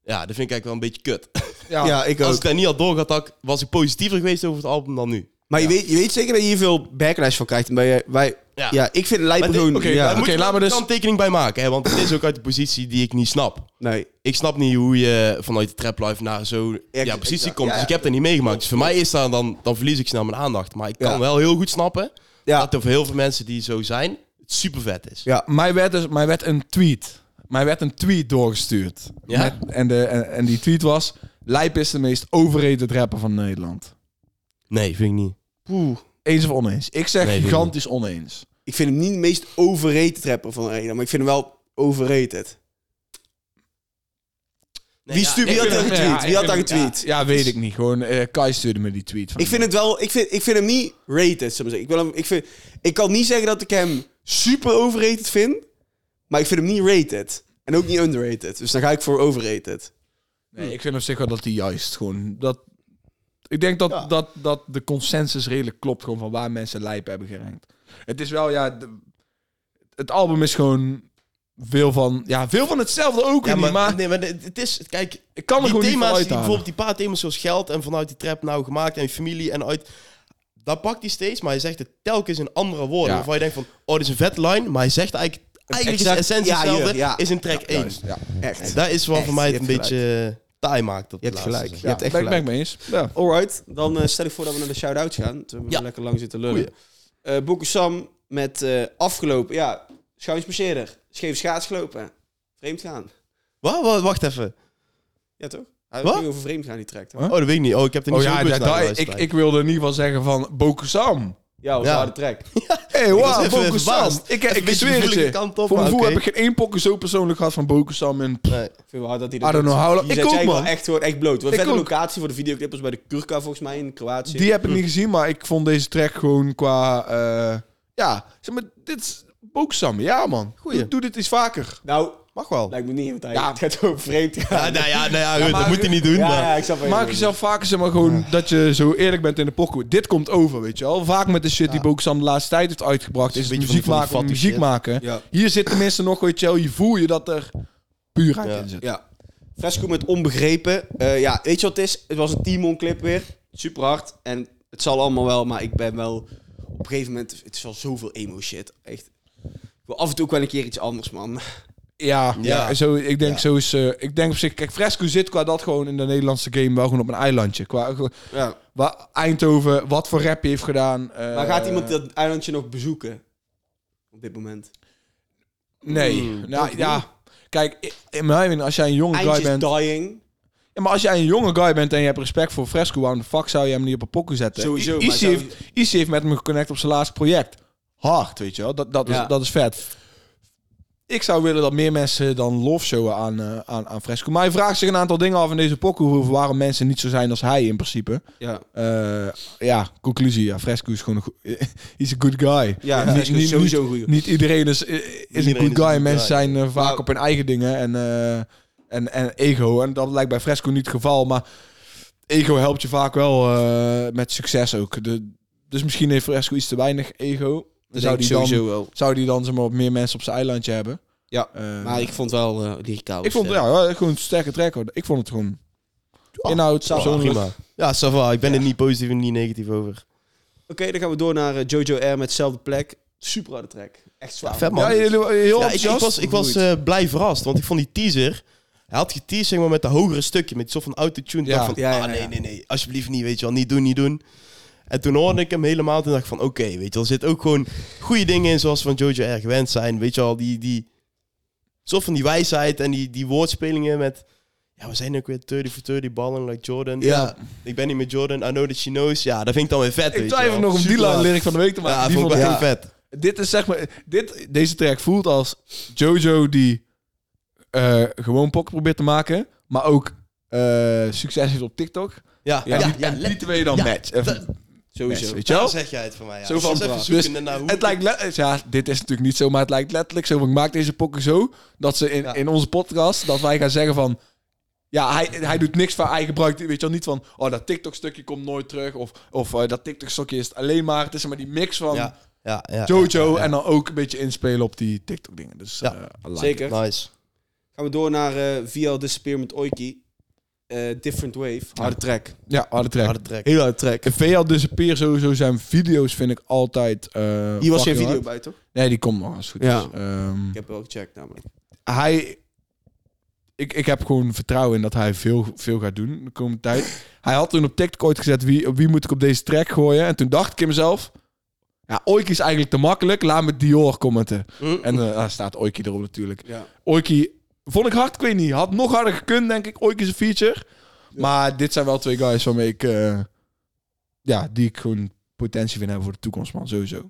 Ja, dat vind ik eigenlijk wel een beetje kut. Ja, Ja, ik Als ik daar niet had doorgehad, was ik positiever geweest over het album dan nu. Maar je, weet, je weet zeker dat je hier veel backlash van krijgt. Maar je- wij, Ja. ja. ik vind lijpen gewoon... oké, ja, laat me er dus- een tekening bij maken, hè? want het is ook uit de positie die ik niet snap. nee. Ik snap niet hoe je vanuit de trap life naar zo'n Ja, ja, positie komt. ja, Dus ja. ik heb dat niet meegemaakt. Dus voor mij is dat dan, dan verlies ik snel mijn aandacht. Maar ik kan Ja. wel heel goed snappen Ja. dat er voor heel veel mensen die zo zijn, het super vet is. Ja. Mij werd, dus, mij werd een tweet. Mij werd een tweet doorgestuurd. Ja? Met, en, de, en, en die tweet was... Lijp is de meest overrated rapper van Nederland. Nee, vind ik niet. Poeh. Eens of oneens? Ik zeg Nee, gigantisch oneens. Ik vind hem niet de meest overrated rapper van Nederland. Maar ik vind hem wel overrated. Nee, Wie ja, stuurt- wie ik had vind daar hem- getweet? Ja, Wie had vind- getweet? Ja, ja, weet ik niet. Gewoon, eh, Kai stuurde me die tweet. Van Ik vind het wel... Ik vind, ik vind hem niet rated, zullen we zeggen. Ik, wil hem, ik, vind, ik kan niet zeggen dat ik hem super overrated vind. Maar ik vind hem niet rated. En ook niet underrated. Dus dan ga ik voor overrated. Nee, ik vind op zich wel dat hij juist gewoon... Dat, ik denk dat, Ja. dat, dat de consensus redelijk klopt gewoon van waar mensen lijp hebben gerankt. Het is wel, ja... de- het album is gewoon veel van... Ja, veel van hetzelfde ook Ja, maar, niet, maar nee, maar het is, kijk, ik kan er die gewoon niet thema's, die, bijvoorbeeld die paar thema's zoals geld en vanuit die trap nou gemaakt en je familie en uit, dat pakt hij steeds, maar hij zegt het telkens in andere woorden. Ja. Waarvan je denkt van, oh, dit is een vet line, maar hij zegt eigenlijk, eigenlijk is de Exact- essentie ja, hetzelfde, ja. is in track 1. Juist, ja. Echt. Dat is wat voor mij het een beetje taai maakt. Op Je hebt gelijk. Je Ja, hebt echt ben, ik- ben gelijk. ik mee eens. Ja. Alright, dan eh, stel ik voor dat we naar de shout-outs gaan. Toen we Ja. lekker lang zitten lullen. Eh Bokke Sam met eh, afgelopen, ja, schuinsmarcheerder. Scheef schaats gelopen. Vreemd gaan. Wat? Wat? Wacht even. Ja, toch? Hij Wat? ging over vreemd gaan, die toch? Huh? Oh, dat weet ik niet. Oh, ik heb er niet Oh zo ja, goed geluisterd ik, ik wilde in ieder geval zeggen van Bokusam. Ja, was Ja. een harde track. Hey, wow, Bokusam. Ik, Even ik, een zweer het je. kant op, Voor mijn heb ik geen één pokken zo persoonlijk gehad van Bokusam. En Nee. Ik vind wel hard dat hij I don't know how... Je Ik zet ook, jij wel man. echt, gewoon echt bloot. Wat Ik vette ook. locatie voor de videoclip was bij de Kurka volgens mij in Kroatië. Die heb ik niet gezien, maar ik vond deze track gewoon qua... eh, ja, zeg maar, dit is Bokusam. Ja, man. Goeie. Doe, doe dit eens vaker. Nou, Mag wel. lijkt me niet, want hij Ja. het gaat over vreemd gaan. Ja, nou ja, nou ja, maar- dat moet hij niet doen. Ja, maar- ja, ik snap wat je Maak jezelf vaker, zeg maar, gewoon dat je zo eerlijk bent in de pokoe. Dit komt over, weet je wel. Vaak met de shit die Bokusam de laatste tijd heeft uitgebracht, Het is is het een beetje muziek van die- maken muziek maken. Ja. Hier zit tenminste nog, weet je wel, je voel je dat er puurheid Ja. in zit. Ja. Fresco met onbegrepen. Eh, ja, weet je wat het is? Het was een Timon clip weer. Super hard. En het zal allemaal wel, maar ik ben wel... Op een gegeven moment... Het is wel zoveel emo shit. Echt. Ik wil af en toe ook wel een keer iets anders, man. Ja, ja. Zo, ik denk Ja. zo is... eh, ik denk op zich... Kijk, Fresco zit qua dat gewoon in de Nederlandse game wel gewoon op een eilandje. Qua, Ja. waar Eindhoven, wat voor rap heeft gedaan. eh, Maar gaat iemand dat eilandje nog bezoeken? Op dit moment. Nee. Hmm, nou, ja. Kijk, in mijn mening, als jij een jonge guy bent... dying. Ja, maar als jij een jonge guy bent en je hebt respect voor Fresco, waarom de fuck zou je hem niet op een pokken zetten? Sowieso, Issy heeft, Issy heeft met hem geconnect op zijn laatste project. Hard, weet je wel. Dat, dat, is, dat is vet. Ik zou willen dat meer mensen dan lof showen aan, eh, aan, aan Fresco. Maar hij vraagt zich een aantal dingen af in deze pokken. over Waarom mensen niet zo zijn als hij in principe. Ja. Eh, ja, conclusie. Ja, Fresco is gewoon een He's a good guy. Ja, Niet- niet- sowieso goeie. Niet iedereen is, is een good een guy. Mensen guy. zijn eh, vaak Nou- op hun eigen dingen en, eh, en, en ego. En dat lijkt bij Fresco niet het geval. Maar ego helpt je vaak wel eh, met succes ook. De, dus misschien heeft Fresco iets te weinig ego. Dat zou die dan, sowieso wel. zou die dan zeg maar, op meer mensen op zijn eilandje hebben? Ja, Eh, Maar ik vond wel eh lyricaal. ik vond sterk. ja, gewoon een sterke track. hoor. Ik vond het gewoon inhoud, zou persoonlijk. Prima. Ja, ça va. Ik ben er niet positief en niet negatief over. Oké, dan gaan we door naar eh, Jojo R met dezelfde plek. Super harde track. Echt zwaar. Ja, vet, man. Ja, heel Ja, ik, was, ik was eh, blij verrast, want ik vond die teaser... Hij had geteased zeg maar, met de hogere stukje, met soort van autotune. Ik Ja. dacht van, Ja, ja, ah, nee, ja. nee, nee, alsjeblieft niet, weet je wel, niet doen, niet doen. En toen hoorde ik hem helemaal, toen dacht ik van, oké, weet je er zitten ook gewoon goede dingen in, zoals we van Jojo erg gewend zijn. Weet je wel, die, die soort van die wijsheid en die, die woordspelingen met... Ja, we zijn ook weer 30 for 30 ballen like Jordan. Ja. Ik ben niet met Jordan, I know that she knows. Ja, dat vind ik dan weer vet, Ik twijfel nog om die hard. lyric van de week te maken. Ja, Die vond ik wel heel vet. Dit is zeg maar, dit, deze track voelt als Jojo die eh, gewoon pokken probeert te maken, maar ook eh, succes heeft op TikTok. Ja, Ja, ja, die, ja, die twee dan ja, match. Sowieso. match, weet je wel? zeg jij het van mij. Ja. Zo van- even dus zoeken naar hoe... Het lijkt let- ja, dit is natuurlijk niet zo, maar het lijkt letterlijk zo. Ik maak deze pokken zo dat ze in, Ja. in onze podcast dat wij gaan zeggen van. Ja, hij, hij doet niks van. Hij gebruikt, weet je wel, niet van. Oh, dat TikTok-stukje komt nooit terug. Of, of eh, dat TikTok-stukje is het alleen maar. Het is maar die mix van Ja, ja, ja, Jojo ja, ja. en dan ook een beetje inspelen op die TikTok-dingen. Dus Ja. eh, like Zeker. Nice. Gaan we door naar eh VL Disappear met Oiki. Eh, Different Wave. Harde track. Ja, harde track. Harde track. Heel harde track. En VL Disappear sowieso zijn video's vind ik altijd... eh, Hier was geen video hard. bij, toch? Nee, die komt nog als het goed Ja. is. Ehm, Ik heb wel gecheckt namelijk. hij... Ik, ik heb gewoon vertrouwen in dat hij veel, veel gaat doen de komende tijd. Hij had toen op TikTok ooit gezet, wie, wie moet ik op deze track gooien? En toen dacht ik in mezelf... Ja, Oiki is eigenlijk te makkelijk. Laat me Dior commenten. Hm? En eh, daar staat Oiki erop natuurlijk. Ja. Oiki vond ik hard, ik weet niet. Had nog harder gekund, denk ik. Oiki is een feature. Maar dit zijn wel twee guys waarmee ik... eh, ja, die ik gewoon potentie vind hebben voor de toekomst, man. Sowieso.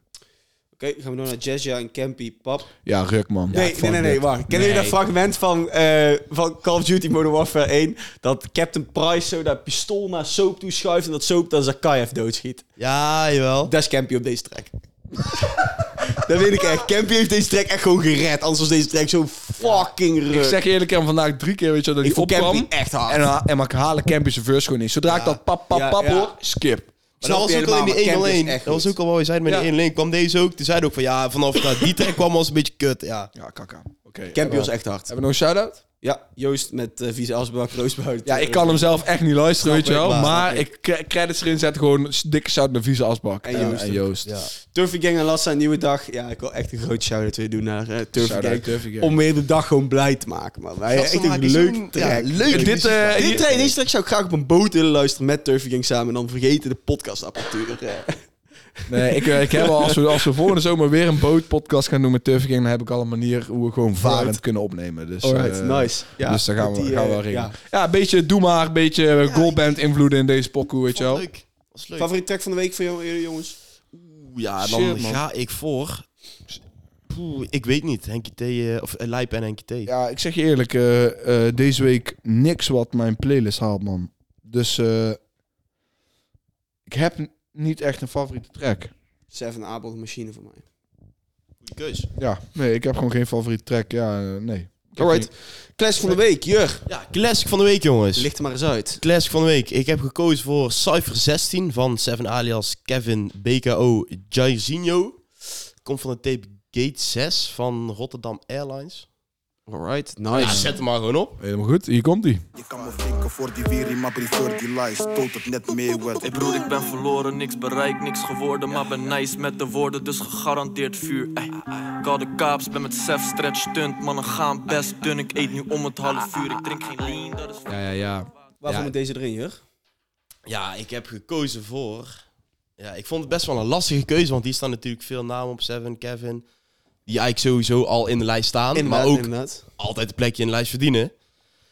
Oké, gaan we door naar Jazja en Campy Pap. Ja, ruk, man. nee, Fuck nee, nee, nee, dit. wacht. Kennen jullie dat fragment van, eh, van Call of Duty Modern Warfare 1? Dat Captain Price zo dat pistool naar Soap toe schuift en dat Soap dan Zakayev doodschiet. Ja, jawel. Dat is Campy op deze track. dat weet ik echt. Campy heeft deze track echt gewoon gered. Anders was deze track zo fucking ruk. Ik zeg je eerlijk, ik heb vandaag drie keer, weet je, dat Ik opkwam. Campy echt hard. En, en maar ik halen Campy zijn verse gewoon niet. Zodra ik dat pap, pap, pap ja. hoor, skip. Maar dat was ook al in die helemaal, maar 1 Campy is 1 echt Dat was ook al wat je zei met Ja. die 1 1 kwam deze ook. Toen zei ook van ja, vanaf dat die track kwam was het een beetje kut. Ja. Ja, kaka. Oké. Campy was echt hard. Hebben we nog een shout-out? Ja, Joost met uh, Vieze Asbak, Roosbout. Ja, ik kan hem zelf echt niet luisteren, weet je wel. maar- ik cre- credits erin zetten gewoon een dikke shout naar Vieze Asbak. En Ja, Joost en. Joost. ja. Turfy Gang en Lassa, een nieuwe dag. Ja, ik wil echt een groot shout-out weer doen naar uh, Turfy Gang. Turfy Gang. Om weer de dag gewoon blij te maken, man. Wij echt een leuk zo'n- track. ja, leuk. Dit, eh, Dit deze track zou ik graag op een boot willen luisteren met Turfy Gang samen. En dan vergeten de podcastapparatuur. Nee, ik, eh, ik heb al, als we, als we volgende zomer weer een bootpodcast gaan doen met Turfy Gang, dan heb ik al een manier hoe we gewoon varend kunnen opnemen. Dus, Alright, eh, nice. Ja, dus daar gaan we, die, gaan we eh, wel regelen. ja. Ja. een beetje doe maar, een beetje ja, goalband invloeden in deze pokoe, weet je wel. Leuk. Favoriete track van de week voor jullie jongens? Oeh, Ja, dan man. ga ik voor... Poeh, ik weet niet. Henkie T, of uh, Lijp en Henkie T. Ja, ik zeg je eerlijk, eh, eh, deze week niks wat mijn playlist haalt, man. Dus eh, ik heb niet echt een favoriete track. Seven Abel, machine voor mij. Goeie keus. Ja, nee, ik heb gewoon geen favoriete track. Ja, eh, nee. Ik heb Alright. Classic van de week, Jur. Ja, classic van de week, jongens. Licht er maar eens uit. Classic van de week. Ik heb gekozen voor Cypher 16 van Seven alias Kevin BKO Jairzinho. Komt van de tape Gate 6 van Rotterdam Airlines. Alright, Ja, nice. zet hem maar gewoon op. Helemaal goed, hier komt hij. Je kan me vinken voor die weerie, maar prefer die lijst. Stoot het net mee werd. Hey broer, ik ben verloren, niks bereikt, niks geworden Maar ben nice met de woorden, dus gegarandeerd vuur Ey. Ik had de kaaps, ben met Sef stretch stunt Mannen gaan best dun, ik eet nu om het half uur Ik drink geen lean, dat is... Ja, ja, ja. Waarvoor Ja. moet deze erin, Jur? Ja, ik heb gekozen voor... Ja, ik vond het best wel een lastige keuze, want hier staan natuurlijk veel namen op. Seven, Kevin. Die eigenlijk sowieso al in de lijst staan, Inderdaad, maar ook inderdaad. altijd een plekje in de lijst verdienen.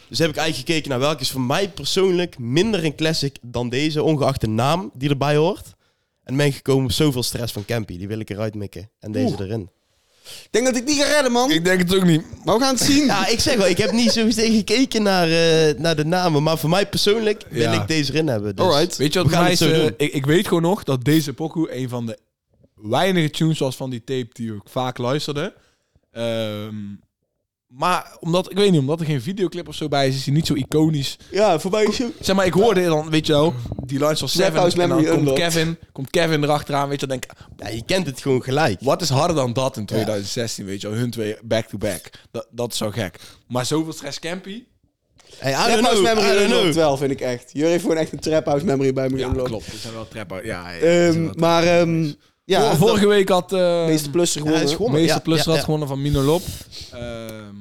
Dus heb ik eigenlijk gekeken naar welke is voor mij persoonlijk minder een classic dan deze, ongeacht de naam die erbij hoort. En ben gekomen op zoveel stress van Campy. Die wil ik eruit mikken. En deze Oeh. erin. Ik denk dat ik die ga redden, man. Ik denk het ook niet. Maar we gaan het zien. Ja, ik zeg wel, ik heb niet zo meteen gekeken naar, eh, naar de namen. Maar voor mij persoonlijk wil Ja. ik deze erin hebben. Dus Alright. Weet je we wat gaan mij het is, zo eh, doen. ik, ik weet gewoon nog dat deze pokoe een van de weinige tunes was van die tape die ik vaak luisterde. Ehm, maar omdat, ik weet niet, omdat er geen videoclip of zo bij is, is hij niet zo iconisch. Ja, voorbij is Zeg maar, ik hoorde dan, weet je wel, die lines van Seven House en dan Memory komt. Kevin, komt Kevin erachteraan, weet je, dan denk ik, Ja, je kent het gewoon gelijk. wat is harder dan dat in 2016, weet je wel, hun twee back-to-back. Dat, dat is zo gek. Maar zoveel stress Campy? Hey, I Trap don't House I Memory don't Unlocked know. wel, vind ik echt. Jur heeft gewoon echt een Trap House Memory bij me Ja, unlocked. klopt. Dat zijn wel trapper. Ja, ja, Ehm, dat zijn wel maar ehm, ja, Vor- Vorige week had... eh meeste plusser Ja, hij gewonnen. gewonnen. meeste Ja, plus ja, had ja. gewonnen van Mino Lop. Ehm,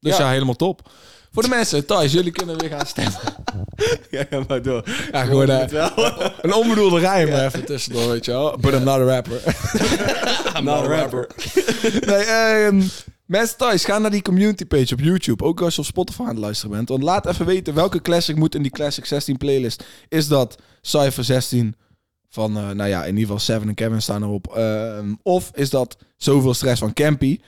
dus Ja. ja. helemaal top. Voor de mensen, thuis, jullie kunnen weer gaan stemmen. Ja, ga maar door. Ja, gewoon eh, een onbedoelde rijm even tussendoor, weet je wel. But I'm not a rapper. Not a rapper. nee, ehm, mensen thuis, ga naar die community page op YouTube. Ook als je op Spotify aan het luisteren bent. Want laat even weten welke classic moet in die Classic 16 playlist. Is dat Cypher 16 van, eh, nou ja, in ieder geval Seven en Kevin staan erop. Ehm, of is dat Zoveel Stress van Campy?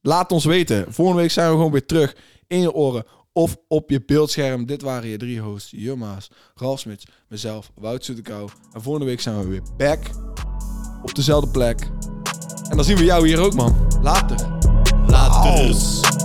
Laat ons weten. Volgende week zijn we gewoon weer terug in je oren of op je beeldscherm. Dit waren je drie hosts, Jumma's, Ralf Smits, mezelf, Wout Soetekou. En volgende week zijn we weer back op dezelfde plek. En dan zien we jou hier ook, man. Later. Later.